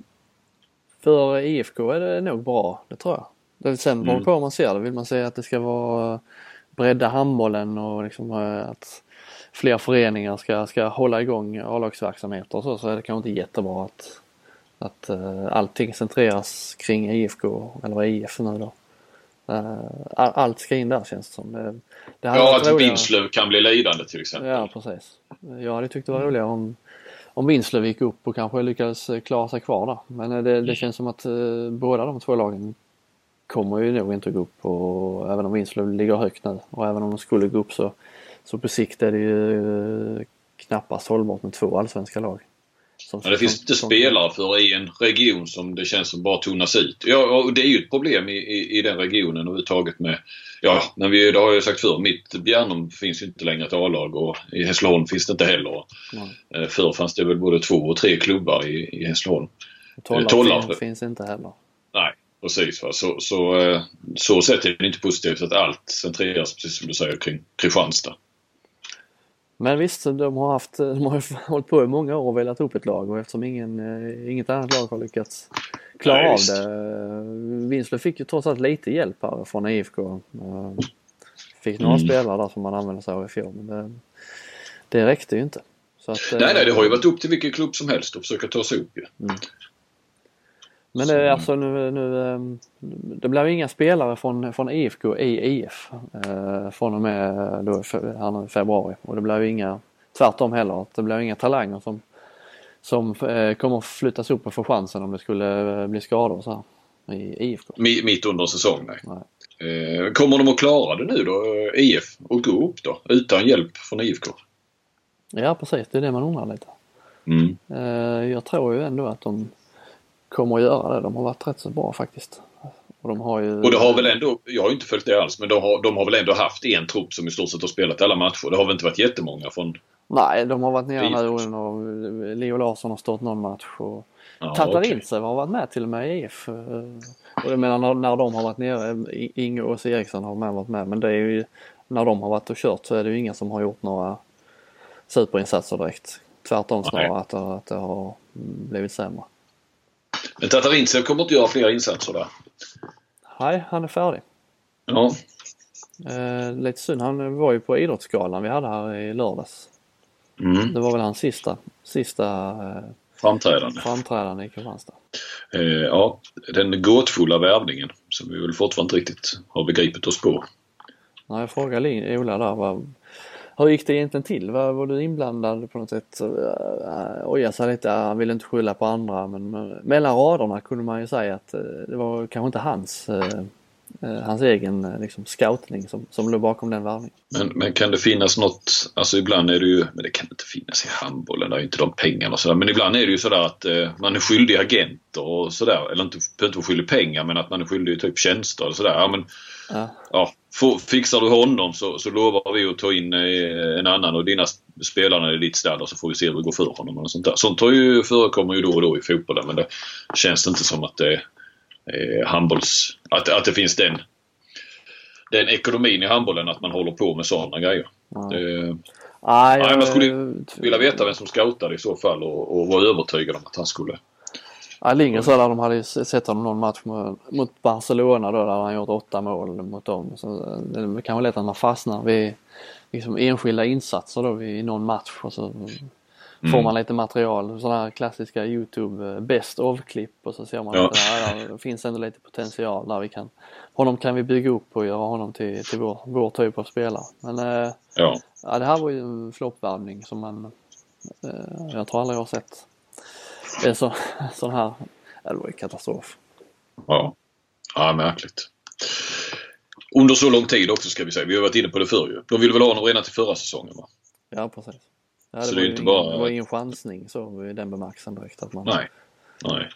För IFK är det nog bra, det tror jag. Sen beror mm. på hur man ser det. Vill man säga att det ska vara bredda handbollen och liksom eh, att fler föreningar ska, ska hålla igång A-lagsverksamheter och så, så är det kanske inte jättebra att, att uh, allting centreras kring IFK eller IF nu då. Uh, allt ska in där känns det som. Det, ja, att Vinslöv kan bli lidande till exempel. Ja, precis. Jag hade tyckt det var roligare om, om Vinslöv gick upp och kanske lyckades klara sig kvar där. Men det, det mm. känns som att uh, båda de två lagen kommer ju nog inte gå upp och även om Vinslöv ligger högt nu och även om de skulle gå upp så, så på sikt är det ju eh, knappast hållbart med två allsvenska lag. Som, ja, det finns inte spelare för i en region som det känns som bara tunnas ut. Ja, och det är ju ett problem i, i, i den regionen överhuvudtaget med Ja, men vi, det har jag sagt förr. Mitt Bjärnum finns ju inte längre ett A-lag och i Hässleholm finns det inte heller. Mm. Förr fanns det väl både två och tre klubbar i, i Hässleholm. Tollarp finns inte heller. Nej, Precis. Va? Så, så, eh, så sett är det inte positivt att allt centreras, precis som du säger, kring Kristianstad. Men visst, de har, haft, de har hållit på i många år och velat upp ett lag och eftersom ingen, eh, inget annat lag har lyckats klara Nej, av det. Vinslöv fick ju trots allt lite hjälp här från IFK. Eh, fick några mm. spelare där som man använde sig av i fjol men det, det räckte ju inte. Att, nej, nej, det har ju varit upp till vilken klubb som helst att försöka ta sig upp ju. Mm. Men det, är alltså nu, nu, ehm, det blir inga spelare från, från IFK i IF eh, från och med då, här nu, februari och det blir inga, tvärtom heller, det blir inga talanger som, som eh, kommer flyttas upp och få chansen om det skulle eh, bli skador så här, i IFK. Mitt under säsong nej. nej. Eh, kommer de att klara det nu då, IF, och gå upp då utan hjälp från IFK? Ja precis, det är det man undrar lite. Mm. Eh, jag tror ju ändå att de kommer att göra det. De har varit rätt så bra faktiskt. Och de har ju... Och det har väl ändå, jag har inte följt det alls, men de har, de har väl ändå haft en trupp som i stort sett har spelat alla matcher. Det har väl inte varit jättemånga från, Nej, de har varit nere nu under Leo Larsson har stått någon match och Ja, Tatar okej. Intsev har varit med till och med i EF. eh, Och jag menar när, när de har varit nere, Inge och Eriksson har med varit med men det är ju när de har varit och kört så är det ju ingen som har gjort några superinsatser direkt. Tvärtom snarare Nej. att, att det har blivit sämre. Men Tatarintsev kommer inte göra fler insatser där. Nej, han är färdig. Ja, Eh, lite synd, han var ju på Idrottsgalan vi hade här i lördags. mm. Det var väl hans sista, sista eh, framträdande. framträdande i Kristianstad. Eh, ja, den gåtfulla värvningen som vi väl fortfarande inte riktigt har begripit oss på. När jag frågade Ola där, vad, hur gick det egentligen till? Var, var du inblandad på något sätt? Äh, oja ojade sig lite, äh, han ville inte skylla på andra men, mellan raderna kunde man ju säga att äh, det var kanske inte hans, hans egen eh, liksom, scoutning som, som låg bakom den värvningen. Men, men kan det finnas något, alltså ibland är det ju, men det kan inte finnas i handbollen, det är ju inte de pengarna och sådär. Men ibland är det ju sådär att eh, man är skyldig agenter och sådär. Eller inte, inte vara skyldig pengar men att man är skyldig typ tjänster och sådär. Ja, men, Ja. ja, få, fixar du honom så, så lovar vi att ta in eh, en annan och dina sp- spelare i ditt stall och så får vi se hur det går för honom. Och sånt, där. sånt har ju, förekommer ju då och då i fotbollen men det känns inte som att det är handbolls... Att, att det finns den, den ekonomin i handbollen att man håller på med sådana grejer. Det, Nej, Nej, man skulle jag- vilja veta vem som scoutade i så fall och, och vara övertygad om att han skulle... Ja, Lindgren sa där de hade sett honom någon match mot, Barcelona då där han gjort åtta mål mot dem. Så eh, det är kanske lätt att man fastnar vid liksom enskilda insatser då i någon match och så får man lite material. Sådana här klassiska Youtube eh, best of-klipp och så ser man Ja. att ja, det finns ändå lite potential där vi kan honom kan vi bygga upp och göra honom till, till vår, vår typ av spelare. Men eh, Ja. ja, det här var ju en floppvärvning som man eh, jag tror aldrig jag har sett en så, sån här, det var ju katastrof. Ja. Ja, märkligt. Under så lång tid också ska vi säga. Vi har varit inne på det förr ju. De ville väl ha honom redan till förra säsongen va? Ja precis. Ja, det, Så det var ju inte bara- det var ingen chansning så i den bemärkelsen direkt att man Nej. Nej.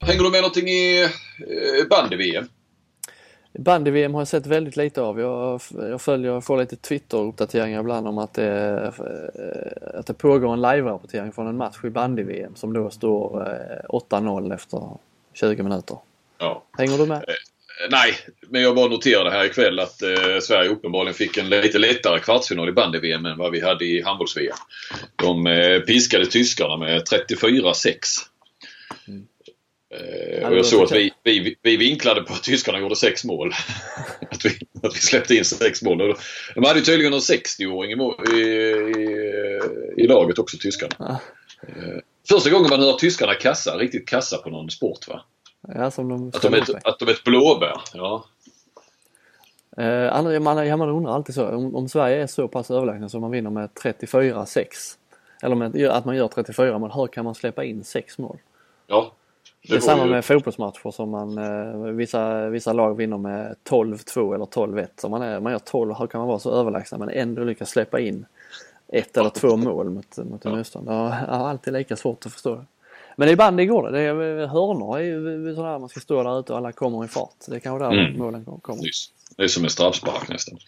Hänger du med någonting i eh, bandy-VM? Bandy-VM har jag sett väldigt lite av. Jag, jag följer, jag får lite Twitter-uppdateringar ibland om att det, eh, att det pågår en live-rapportering från en match i bandy-VM som då står eh, 8-0 efter 20 minuter. Ja. Hänger du med? Eh, Nej, men jag bara noterade här ikväll att eh, Sverige uppenbarligen fick en lite lättare kvartsfinal i bandy-VM än vad vi hade i handbolls-VM. De eh, piskade tyskarna med 34-6. Eh, Ja, och jag såg att vi, vi, vi vinklade på att tyskarna gjorde sex mål. att, vi, att vi släppte in sex mål. De hade ju tydligen en 60-åring i, i, i, laget också, tyskarna. Eh, Första gången man hör tyskarna kassa, riktigt kassa på någon sport va? Ja, som de Att de är att de är ett blåbär. Ja. Eh, andra- man, ja, man undrar alltid så, om, om Sverige är så pass överlägsna som man vinner med 34-6 eller med, att man gör 34 mål, hur kan man släppa in 6 mål? ja. Det är var samma ju- med fotbollsmatcher som man, eh, vissa, vissa lag vinner med 12-2 eller 12-1. Om man, är, man gör 12, hur kan man vara så överlägsna men ändå lyckas släppa in ett eller två mål mot, mot en motståndare? Jag har alltid lika svårt att förstå det. Men i bandy går det. det är, hörnor är ju sådär man ska stå där ute och alla kommer i fart. Det är kanske där Mm. målen kommer. Nyss. Det är som en straffspark nästan.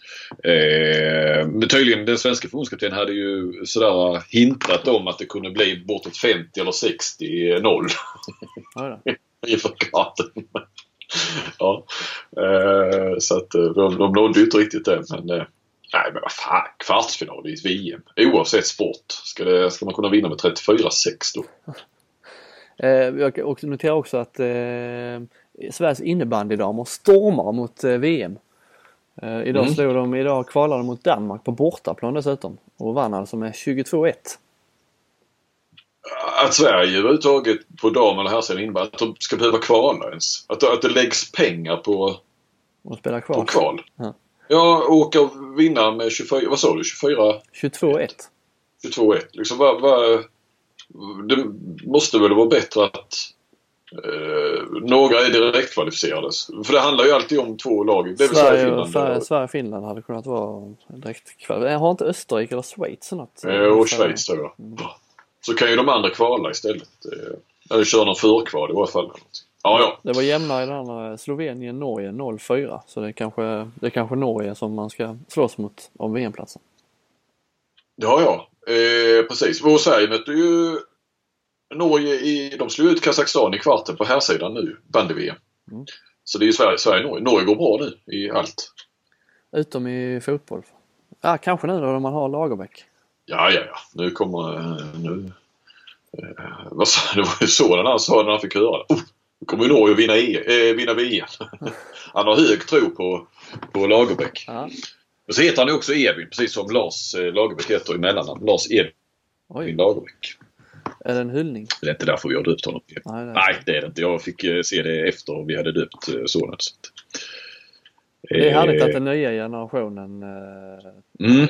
Eh, men tydligen, den svenska förbundskaptenen hade ju sådär hintat om att det kunde bli bortåt 50 eller 60-0 Ja, det. i förkarten. ja. Eh, så att eh, de, de nådde ju inte riktigt det. Men, eh, nej men vad fan, kvartsfinal i ett VM. Oavsett sport. Ska, det, ska man kunna vinna med 34-6 då? Eh, jag också- noterar också att eh, Sveriges innebandydamer stormar mot eh, VM. Idag Mm. slog de, idag kvalade de mot Danmark på bortaplan dessutom och vann alltså med 22-1. Att Sverige överhuvudtaget på dam eller herrsidan innebär att de ska behöva kvala ens. Att, att det läggs pengar på Och spelar på kvar. kval. Ja. Ja, åka och vinna med 24, vad sa du, 24, 22-1. 22-1. Liksom, vad, vad, det måste väl vara bättre att eh, några är direktkvalificerade. För det handlar ju alltid om två lag. Det Sverige, Sverige, Finland Sverige, och, Finland hade kunnat vara direkt kval. Eh, Har inte Österrike eller Schweiz något? eh, och Schweiz tror jag. Så kan ju de andra kvala istället. Eh, Eller köra någon förkval i varje fall. Ja, ja. Det var jämnare i den andra Slovenien-Norge 0-4 så det är, kanske, det är kanske Norge som man ska slåss mot om VM-platsen. Ja, ja. Eh, precis. Vår Sverige mötte ju Norge i... De slog ut Kazakstan i kvarten på här sidan nu, bandy-VM. Mm. Så det är ju Sverige, Sverige Norge. Norge går bra nu i allt. Utom i fotboll. Ja, kanske nu då man har Lagerbäck. Ja, ja, ja. Nu kommer... eh, Nu, eh, vad sa, det var ju så den han sa när han fick höra det. Oh, nu kommer ju Norge att vinna, e, eh, vinna VM. han har hög tro på, på Lagerbäck. Ja. Och så heter han ju också Edvin, precis som Lars eh, Lagerbäck heter i mellannamn. Lars Edvin Oj, Lagerbäck. är det en hyllning? Det är inte därför vi har döpt honom. Nej, det är- Nej, det är det inte. Jag fick eh, se det efter vi hade döpt eh, sonen. Så Det är härligt att den nya generationen Mm.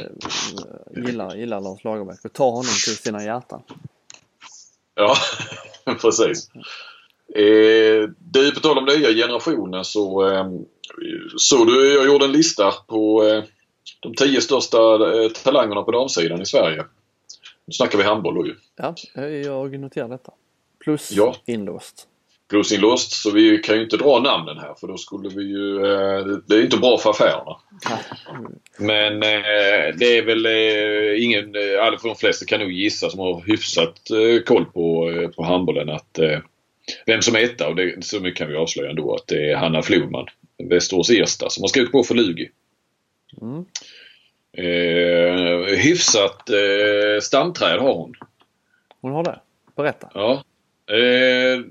gillar, gillar Lars Lagerbäck och tar honom till sina hjärtan. Ja, precis. Eh, du, på tal om nya generationen så eh, såg du, jag gjorde en lista på eh, de tio största eh, talangerna på damsidan i Sverige. Nu snackar vi handboll då ju. Ja, jag noterar detta. Plus Ja. inlåst. Plusinlåst, så vi kan ju inte dra namnen här för då skulle vi ju... Eh, det är inte bra för affärerna. Men eh, det är väl eh, ingen... Eh, för de flesta kan nog gissa som har hyfsat eh, koll på, eh, på handbollen att eh, vem som är etta och det, så mycket kan vi avslöja ändå att det är Hanna Flodman, Västerås Ersta, som har skrivit på för Lugi. Mm. Eh, hyfsat eh, stamträd har hon. Hon har det? Berätta. Ja. Eh,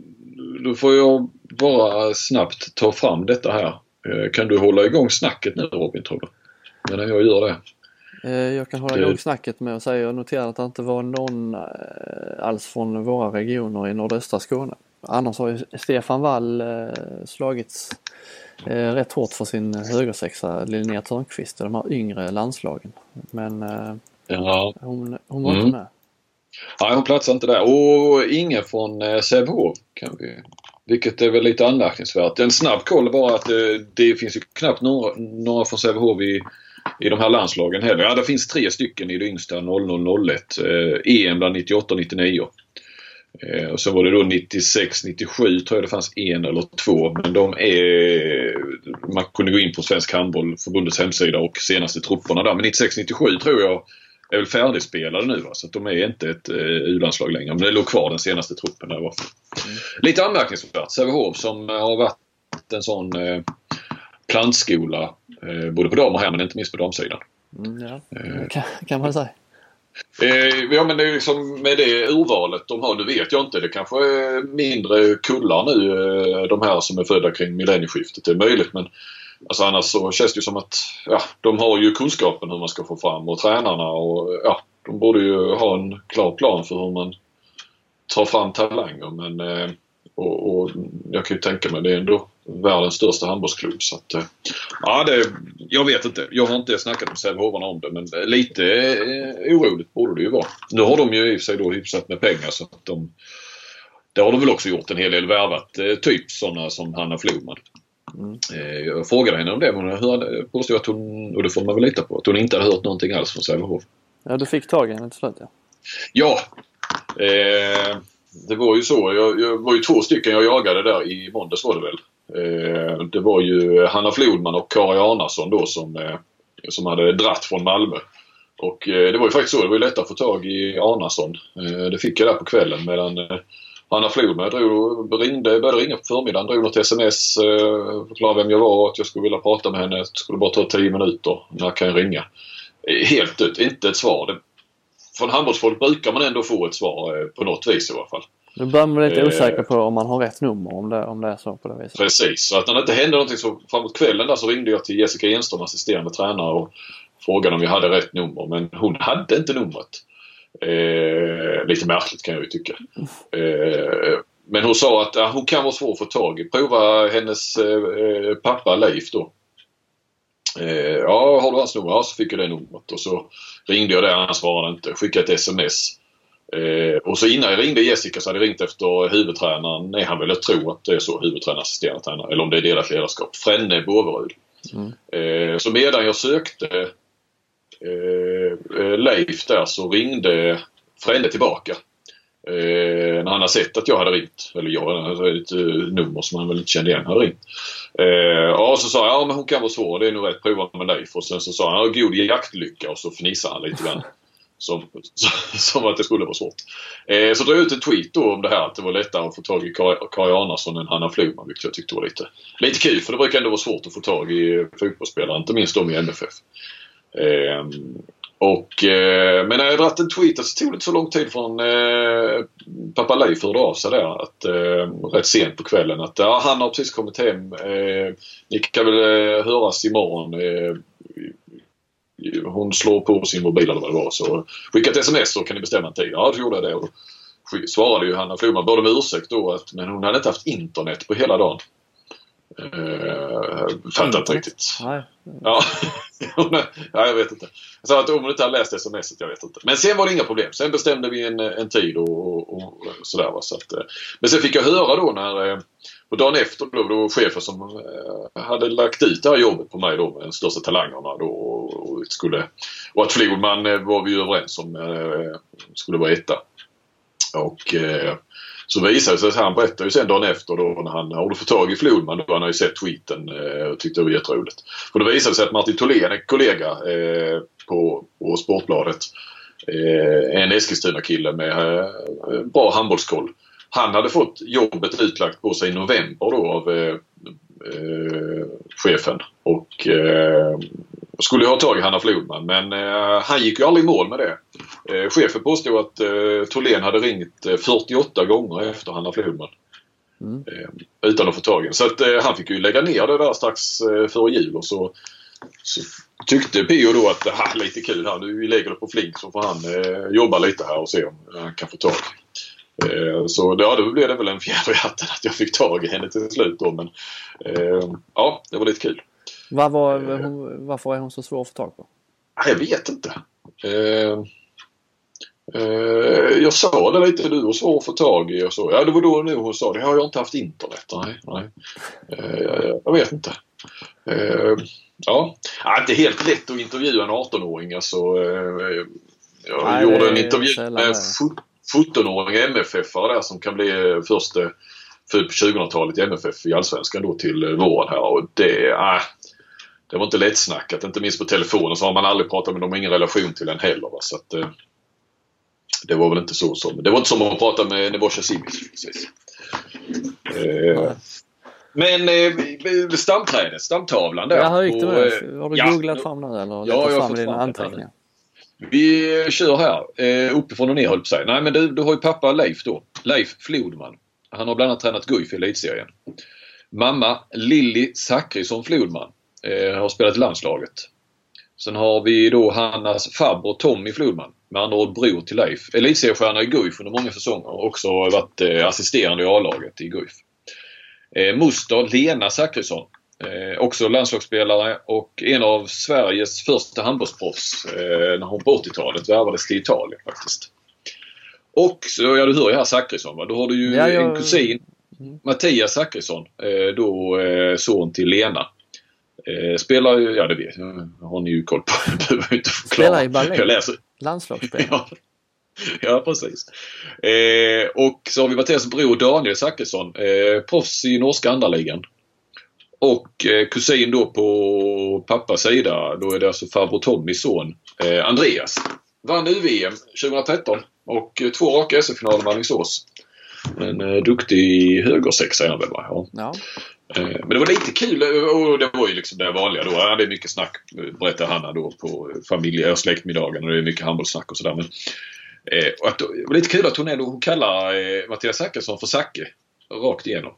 då får jag bara snabbt ta fram detta här. Eh, kan du hålla igång snacket nu Robin tror du? Medan jag gör det. Eh, Jag kan hålla igång snacket med att säga jag noterar att det inte var någon eh, alls från våra regioner i nordöstra Skåne. Annars har ju Stefan Wall eh, slagits eh, rätt hårt för sin högersexa Linnea Törnqvist och de här yngre landslagen. Men eh, Ja. hon, hon var Mm. inte med. Nej, hon platsar inte där. Och ingen från eh, Sävehof kan vi... Vilket är väl lite anmärkningsvärt. En snabb koll bara att eh, det finns ju knappt några, några från Sävehof i, i de här landslagen heller. Ja, det finns tre stycken i det yngsta 0001. Eh, EM bland 98 och 99. Eh, och så var det då 96, 97 tror jag det fanns en eller två. Men de är... Man kunde gå in på Svensk Handbollförbundets hemsida och senaste trupperna där. Men 96, 97 tror jag är väl färdigspelade nu va? så de är inte ett eh, U-landslag längre. Men det låg kvar den senaste truppen där fall. Lite anmärkningsvärt. Sävehof som eh, har varit en sån eh, plantskola eh, både på dam och här men inte minst på damsidan. Mm, ja. Eh. kan, kan man säga. Eh, ja men det är liksom med det urvalet de har, nu vet jag inte. Det kanske är mindre kullar nu eh, de här som är födda kring millennieskiftet. Det är möjligt men alltså annars så känns det ju som att ja, de har ju kunskapen hur man ska få fram och tränarna och ja, de borde ju ha en klar plan för hur man tar fram talanger men eh, och, och jag kan ju tänka mig det är ändå världens största handbollsklubb så att eh, ja det, jag vet inte. Jag har inte snackat med Sävehofarna om det men lite eh, oroligt borde det ju vara. Nu har de ju i och för sig då hyfsat med pengar så att de det har de väl också gjort en hel del värvat. Eh, typ sådana som Hanna Flodman. Eh, jag frågade henne om det men hon påstod att hon, och det får man väl lita på, att hon inte hade hört någonting alls från Sävehof. Ja, du fick tag i henne till slut ja. Ja. Eh, det var ju så. Jag, jag var ju två stycken jag jagade där i måndags var det väl. Eh, det var ju Hanna Flodman och Kari Arnason då som, eh, som hade dratt från Malmö. Och eh, det var ju faktiskt så. Det var ju lätt att få tag i Arnason. Eh, det fick jag där på kvällen medan eh, Hanna Flodman drog, ringde, började ringa på förmiddagen, drog något sms, eh, förklarade vem jag var att jag skulle vilja prata med henne. Det skulle bara ta 10 minuter. När kan jag ringa? Eh, helt ut, inte ett svar. Det, från handbollsfolk brukar man ändå få ett svar eh, på något vis i alla fall. Nu börjar man bli lite Eh. osäker på om man har rätt nummer om det, om det är så på det viset. Precis, så att när det inte hände någonting så framåt kvällen där så ringde jag till Jessica Enström, assisterande tränare och frågade om jag hade rätt nummer. Men hon hade inte numret. Eh, lite märkligt kan jag ju tycka. Eh, men hon sa att ja, hon kan vara svår att få tag i. Prova hennes eh, pappa Leif då. Eh, ja, har du hans nummer? Ja, så fick jag det numret och så ringde jag där, han svarade inte. Skickade ett sms. Eh, och så innan jag ringde Jessica så hade jag ringt efter huvudtränaren. Nej, han ville tro att det är så, huvudtränare, assisterande tränare. Eller om det är delat ledarskap. Fränne Båverud. Eh, så medan jag sökte eh, eh, Leif där så ringde Fränne tillbaka. Eh, när han har sett att jag hade ringt. Eller jag, alltså ett eh, nummer som han väl inte kände igen hade ringt. Eh, och så sa jag, ja men hon kan vara svår. Det är nog rätt. Prova med Leif. Och sen så sa han, god jaktlycka. Och så fnissade han lite grann. Som, som att det skulle vara svårt. Eh, så drog jag ut en tweet då om det här att det var lättare att få tag i Kaj Arnason än Hanna Flugman. Vilket jag tyckte var lite, lite kul. För det brukar ändå vara svårt att få tag i fotbollsspelare. Inte minst de i MFF. Eh, och, eh, men när jag dragit en tweet så tog det inte så lång tid från eh, pappa Leif hörde av sig där. Att, eh, rätt sent på kvällen att ja, han har precis kommit hem. Eh, ni kan väl eh, höras imorgon. Eh, hon slår på sin mobil eller vad det var. Så skicka ett sms så kan ni bestämma en tid. Ja, då gjorde jag det. Och svarade ju Hanna Flodman både med ursäkt då att men hon hade inte haft internet på hela dagen. Uh, fattar inte riktigt. Nej. Ja. ja, jag vet inte. Jag sa att om hon inte hade läst smset, jag vet inte. Men sen var det inga problem. Sen bestämde vi en, en tid och, och, och sådär. Va? Så att, eh, men sen fick jag höra då när eh, på dagen efter då, då chefen som hade lagt ut det här jobbet på mig då med de största talangerna då och, och, skulle, och att Flodman var vi överens om skulle vara etta. Och så visade det sig, han berättade ju sen dagen efter då när han hade fått tag i Flodman. Då han hade ju sett tweeten eh, och tyckte det var jätteroligt. För det visade sig att Martin Tholén, en kollega eh, på, på Sportbladet, eh, en Eskilstuna-kille med eh, bra handbollskoll. Han hade fått jobbet utlagt på sig i november då av eh, eh chefen. Och eh, eh, skulle ha tag i Hanna Flodman men eh, han gick ju aldrig i mål med det. Eh, chefen påstod att eh, Tholén hade ringt 48 eh, gånger efter Hanna Flodman. Mm. Eh, utan att få tag i Så att eh, han fick ju lägga ner det där strax eh, före jul och så, så tyckte Pio då att det här är lite kul här. Nu lägger det på flink så får han jobba lite här och se om han kan få tag så ja, då blev det väl en fjäder i hatten att jag fick tag i henne till slut då. Men ja, det var lite kul. Var, var, hon, varför är hon så svår att få tag på? Jag vet inte. Eh, eh, jag sa det lite, du var svår att få tag i och så. Ja, det var då nu hon sa det. Har jag inte haft internet? Nej, nej. Eh, jag vet inte. Eh, ja, inte helt lätt att intervjua en 18-åring. Alltså, eh, jag nej, gjorde en intervju med 17-åriga MFF-are där som kan bli första född på 2000-talet i MFF i Allsvenskan då till våren här och det, äh, det var inte lättsnackat. Inte minst på telefonen så har man aldrig pratat med dem. ingen relation till en heller. Va? Så att, eh, det var väl inte så som... Det var inte som att prata med Nebojsa Simic precis. Eh, men eh, stamträdet, stamtavlan där. Ja, hur gick det med det? Har du ja, googlat fram nu eller ja, jag har fått dina anteckningar? Vi kör här. Eh, uppifrån och ner höll på sig. Nej men du, du har ju pappa Leif då. Leif Flodman. Han har bland annat tränat Guif i elitserien. Mamma Lilly Zackrisson Flodman eh, har spelat i landslaget. Sen har vi då Hannas farbror Tommy Flodman, med andra ord bror till Leif. Elitseriestjärna i Guif under många säsonger och också varit eh, assisterande i A-laget i Guif. Eh, moster Lena Zackrisson, eh, också landslagsspelare och en av Sveriges första handbollsproffs eh, när hon på 80-talet värvades till Italien faktiskt. Och så, ja du hör ju här Zackrisson va. Då har du ju ja, jag... en kusin, mm. Mattias Zackrisson, eh, då eh, son till Lena. Eh, spelar ju, ja det vet jag, har ni ju koll på. behöver inte förklara. Spelar i ballet. Jag läser. Landslagsspelare. ja. ja, precis. Eh, och så har vi Mattias bror Daniel Zachrisson, eh, proffs i norska andra Och eh, kusin då på pappas sida, då är det alltså farbror Tommys son eh, Andreas. Vann UVM 2013 och eh, två raka SM-finaler med Alingsås. En eh, duktig högersexa är han väl va? Ja. ja. Eh, men det var lite kul och det var ju liksom det vanliga då. det är mycket snack berättar Hanna då på familje och släktmiddagen och det är mycket handbollssnack och sådär. Men, eh, och att, det var lite kul att hon, ändå, hon kallar eh, Mattias Zackrisson för Zacke. Rakt igenom.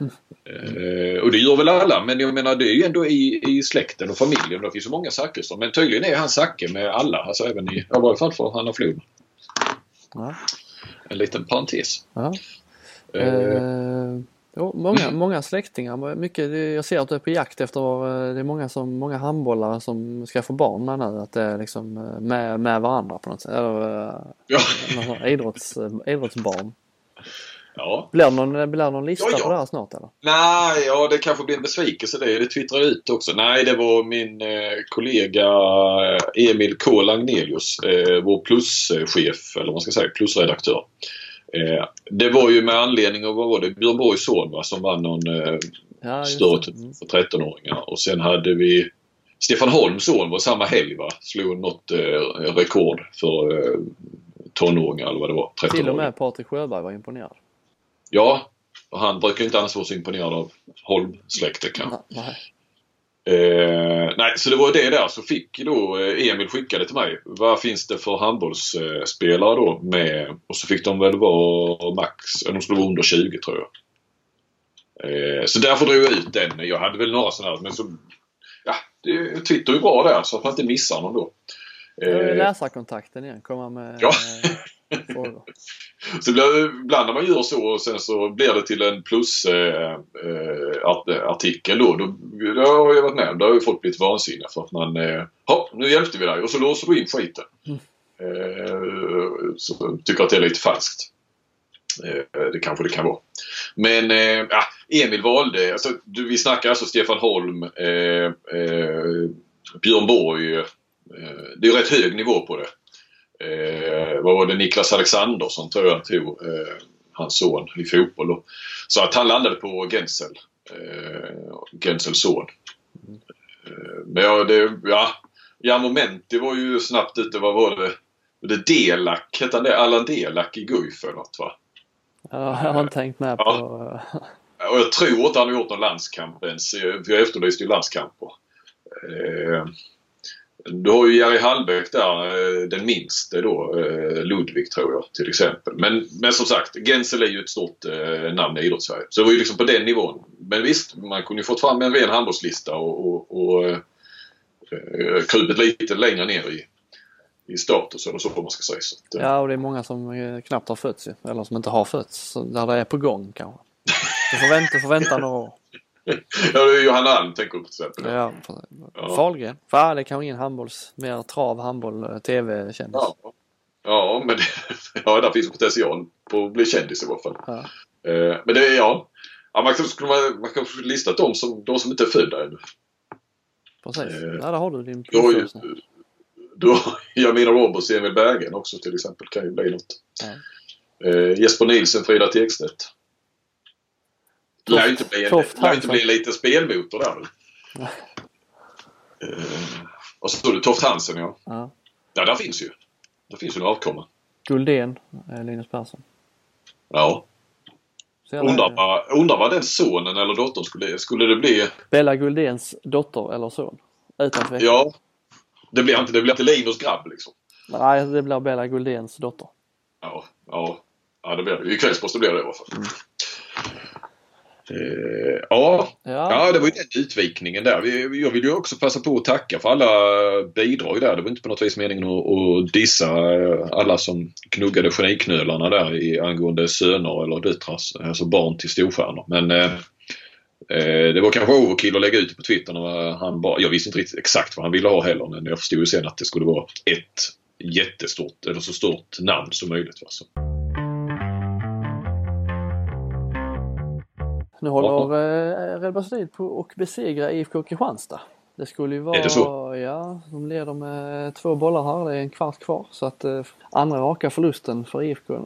Mm. Eh, och det gör väl alla men jag menar det är ju ändå i, i släkten och familjen. Det finns så många Zackrisson. Men tydligen är han Zacke med alla. Alltså även i, i varje fall för Hanna Flod. Ja. En liten parentes. Ja. Uh, Jo, många, många släktingar. Mycket, jag ser att du är på jakt efter, eh, det är många, som, många handbollare som ska få barn nu. Att det är liksom eh, med, med varandra på något sätt. Eller, eh, ja. idrotts, idrottsbarn. Ja. Blir det någon, blir någon lista ja, ja. på det här snart eller? Nej, ja det kanske blir en besvikelse det. Det twittrade ut också. Nej, det var min eh, kollega Emil K Lagnelius, eh, vår pluschef, eller vad man ska säga, plusredaktör. Eh, det var ju med anledning av, vad var det, Björn Borgs son va, som vann någon eh, Ja, större typ Mm. för 13-åringar. Och sen hade vi Stefan Holms son var samma helg va? Slog något eh, rekord för eh, tonåringar eller vad det var. 13 Till och med Patrik Sjöberg var imponerad. Ja, och han brukar inte annars vara så imponerad av Holm-släktet kanske. Nej. Eh, nej, så det var det där. Så fick då eh, Emil skickade till mig. Vad finns det för handbollsspelare då med? Och så fick de väl vara max, de skulle vara under 20 tror jag. Eh, så därför drog jag ut den. Jag hade väl några sådana här, men så... Ja, det, Twitter är ju bra där så att man inte missar någon då. Eh, läsarkontakten igen. Komma med Ja. eh, frågor. Så när man gör så och sen så blir det till en plus eh, eh, då. då. Det har jag varit med om. Då har ju folk blivit vansinniga för att man... Eh, "Ja, nu hjälpte vi dig och så låser du in skiten. Eh, så tycker att det är lite falskt. Eh, det kanske det kan vara. Men eh, Emil valde, alltså, du, vi snackar alltså Stefan Holm, eh, eh, Björn Borg. Eh, det är rätt hög nivå på det. Eh, vad var det? Niklas Alexandersson tror jag tog eh, hans son i fotboll. Så att han landade på Gensel. Eh, Gensels son. Eh, men ja, det, ja, ja Momenti var ju snabbt ute. Vad var det? Det Delak? Hette han det? Allan Delak i Guif eller något va? Ja, jag har inte tänkt med på... eh, Och jag tror inte han har gjort någon landskamp ens. eh, För jag efterlyste ju landskamper. Du har ju Jerry Hallbäck där, eh, den minste då, eh, Ludvig tror jag till exempel. Men, men som sagt, Gensel är ju ett stort eh, namn i idrottssverige. Så det var ju liksom på den nivån. Men visst, man kunde ju fått fram en ren handbollslista och, och, och eh, eh krupit lite längre ner i, i status eller så om man ska säga. Så att, eh, Ja, och det är många som knappt har fötts ju. Eller som inte har fötts. Där det är på gång kanske. Du får vänta, du får vänta några år ja, det är Johanna Alm tänker du till exempel. Ja, Ja. Fahlgren. Fan, det är kanske ingen handbolls... Mer trav, handboll, eh, tv-kändis. Ja, ja men ja, där finns potential på att bli kändis i alla fall. Ja. Eh, men det är ja. ja man, skulle, man, man kan listat de som, de som inte är födda ännu. Precis. Eh, Ja, där har du din Du nu. du har Jamina Roberts, Emil Bergen också till exempel. Kan ju bli något. Ja. Eh, Jesper Nilsen, Frida Tekstedt. Det lär ju inte bli Toft lär inte bli en liten spelmotor där nu. Eh, och så står det Toft Hansen ja. Ja. Ja, där finns ju. Det finns ju en avkomma. Guldén, eh, Linus Persson. Ja. Undrar undrar vad den sonen eller dottern skulle, skulle det bli? Bella Guldéns dotter eller son. Utan tvekan. Ja. Det blir inte, det blir inte Linus grabb liksom. Nej, det blir Bella Guldéns dotter. Ja, ja. Ja, det blir det. I Kvällsposten blir det i alla fall. Eh, ja. Ja. ja, det var ju den utvikningen där. Jag vill ju också passa på att tacka för alla bidrag där. Det var inte på något vis meningen att, att dissa eh, alla som knuggade geniknölarna där i, angående söner eller döttrar, alltså barn till storstjärnor. Men eh, eh, det var kanske overkill att lägga ut det på Twitter när han bara, jag visste inte riktigt exakt vad han ville ha heller men jag förstod ju sen att det skulle vara ett jättestort, eller så stort namn som möjligt. Va? Så. Nu håller eh, Red Bull på och besegra IFK Kristianstad. Det skulle ju vara, Är det så? ja, de leder med två bollar här. Det är en kvart kvar. Så att eh, andra raka förlusten för IFK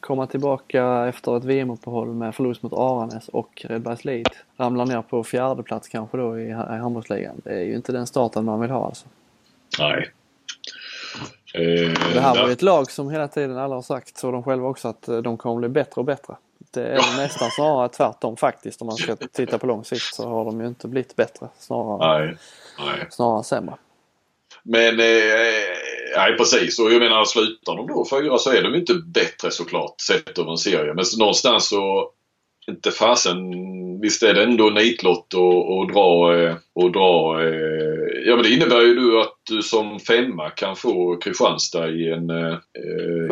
komma tillbaka efter ett VM-uppehåll med förlust mot Aranäs och Redbergslid. Ramlar ner på fjärde plats kanske då i, i handbollsligan. Det är ju inte den starten man vill ha alltså. Nej. Eh, Det här var ju ett lag som hela tiden alla har sagt, och de själva också, att eh, de kommer bli bättre och bättre. Det är nästan snarare tvärtom faktiskt om man ska titta på lång sikt så har de ju inte blivit bättre. Snarare, Nej. Nej. snarare sämre. Men eh, nej precis och jag menar slutar de då fyra så är de inte bättre såklart sett över en serie. Men någonstans så inte fasen visst är det ändå nitlott och, och dra eh, och dra eh, Ja men det innebär ju du att du som femma kan få Kristianstad i en, eh,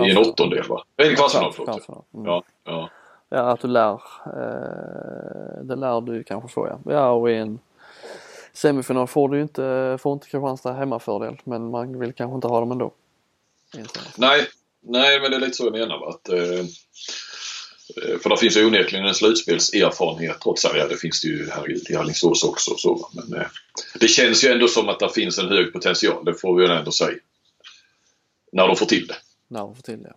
i en åttondel va? En kvartsfinal förlåt. Ja, ja. Ja, att du lär. Eh, det lär du kanske få ja. Ja, och i en semifinal får du inte, får inte Kristianstad hemmafördel. Men man vill kanske inte ha dem ändå. Nej, nej men det är lite så jag menar. Va? Att, eh, för det finns ju onekligen en slutspelserfarenhet trots allt. Ja, det finns det ju herregud, i Alingsås också. Så, men eh, det känns ju ändå som att det finns en hög potential. Det får vi ju ändå säga. När de får till det. När de får till det.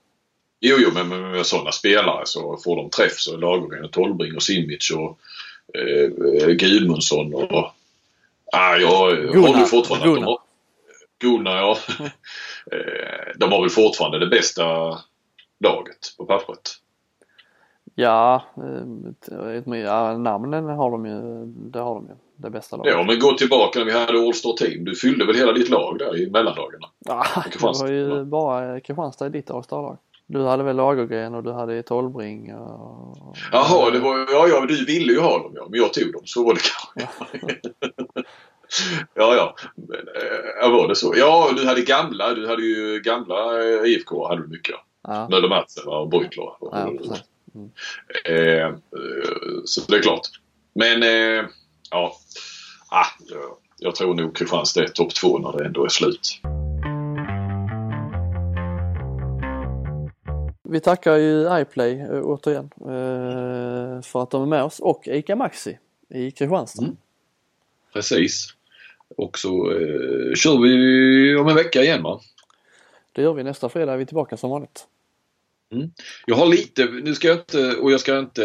Jo, jo, men med, sådana spelare så får de träff så Lagergren och Tolbring och Simic och eh, Gudmundsson och... Ah, jag Gunnar. håller fortfarande att de Gunnar. har... Gunnar, ja. Eh, de har väl fortfarande det bästa laget på pappret. Ja, eh, ja, namnen har de ju. Det har de ju. Det bästa laget. Ja, men gå tillbaka när vi hade All-Star Team. Du fyllde väl hela ditt lag där i mellandagarna? Ja, det var ju bara Kristianstad i ditt All-Star-lag. Du hade väl Lagergren och du hade Tolbring och... Jaha, det var, ja, ja, du ville ju ha dem ja, men jag tog dem. Så var det kanske. ja, ja. Ja, var det så? Ja, du hade gamla. Du hade ju gamla eh, IFK hade du mycket. Ja, Möller Madsen va, och Beutler. ja precis. Eh, eh, så det är klart. Men eh, ja, ah, jag- jag tror nog Kristianstad är topp två när det ändå är slut. Vi tackar ju iPlay eh, återigen eh, för att de är med oss och ICA Maxi i Kristianstad. Mm. Precis. Och så eh, kör vi om en vecka igen va? Det gör vi nästa fredag är vi tillbaka som vanligt. Jag har lite, nu ska jag inte, och jag ska inte,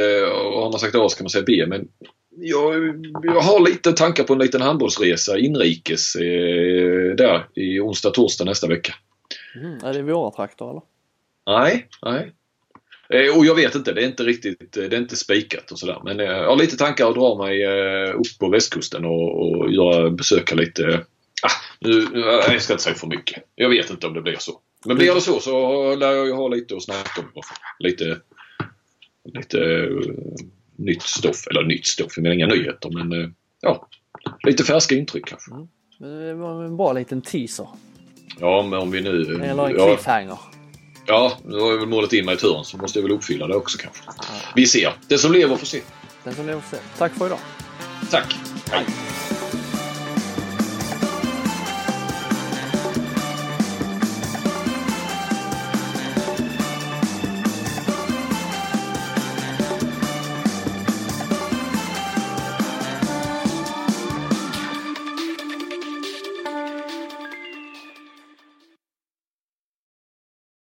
har man sagt A ska man säga B, men jag, jag har lite tankar på en liten handbollsresa inrikes eh, där i onsdag, torsdag nästa vecka. Mm. Är det våra trakter eller? Nej, nej. Eh, och jag vet inte, det är inte riktigt, det är inte spikat och sådär. Men eh, jag har lite tankar att dra mig eh, upp på västkusten och, och göra, besöka lite, ah, nu, jag ska inte säga för mycket. Jag vet inte om det blir så. Men blir det så så lär jag ju ha lite att snacka om. Lite, lite eh, nytt stoff, eller nytt stoff, jag menar inga nyheter men eh, ja, lite färska intryck kanske. Men Det var en bra liten teaser. Ja, men om vi nu... Eller en cliffhanger. Ja, nu har jag väl målat in mig i hörn så måste jag väl uppfylla det också kanske. Vi ser. Det som lever får se. Den som lever får se. Tack för idag. Tack. Hej.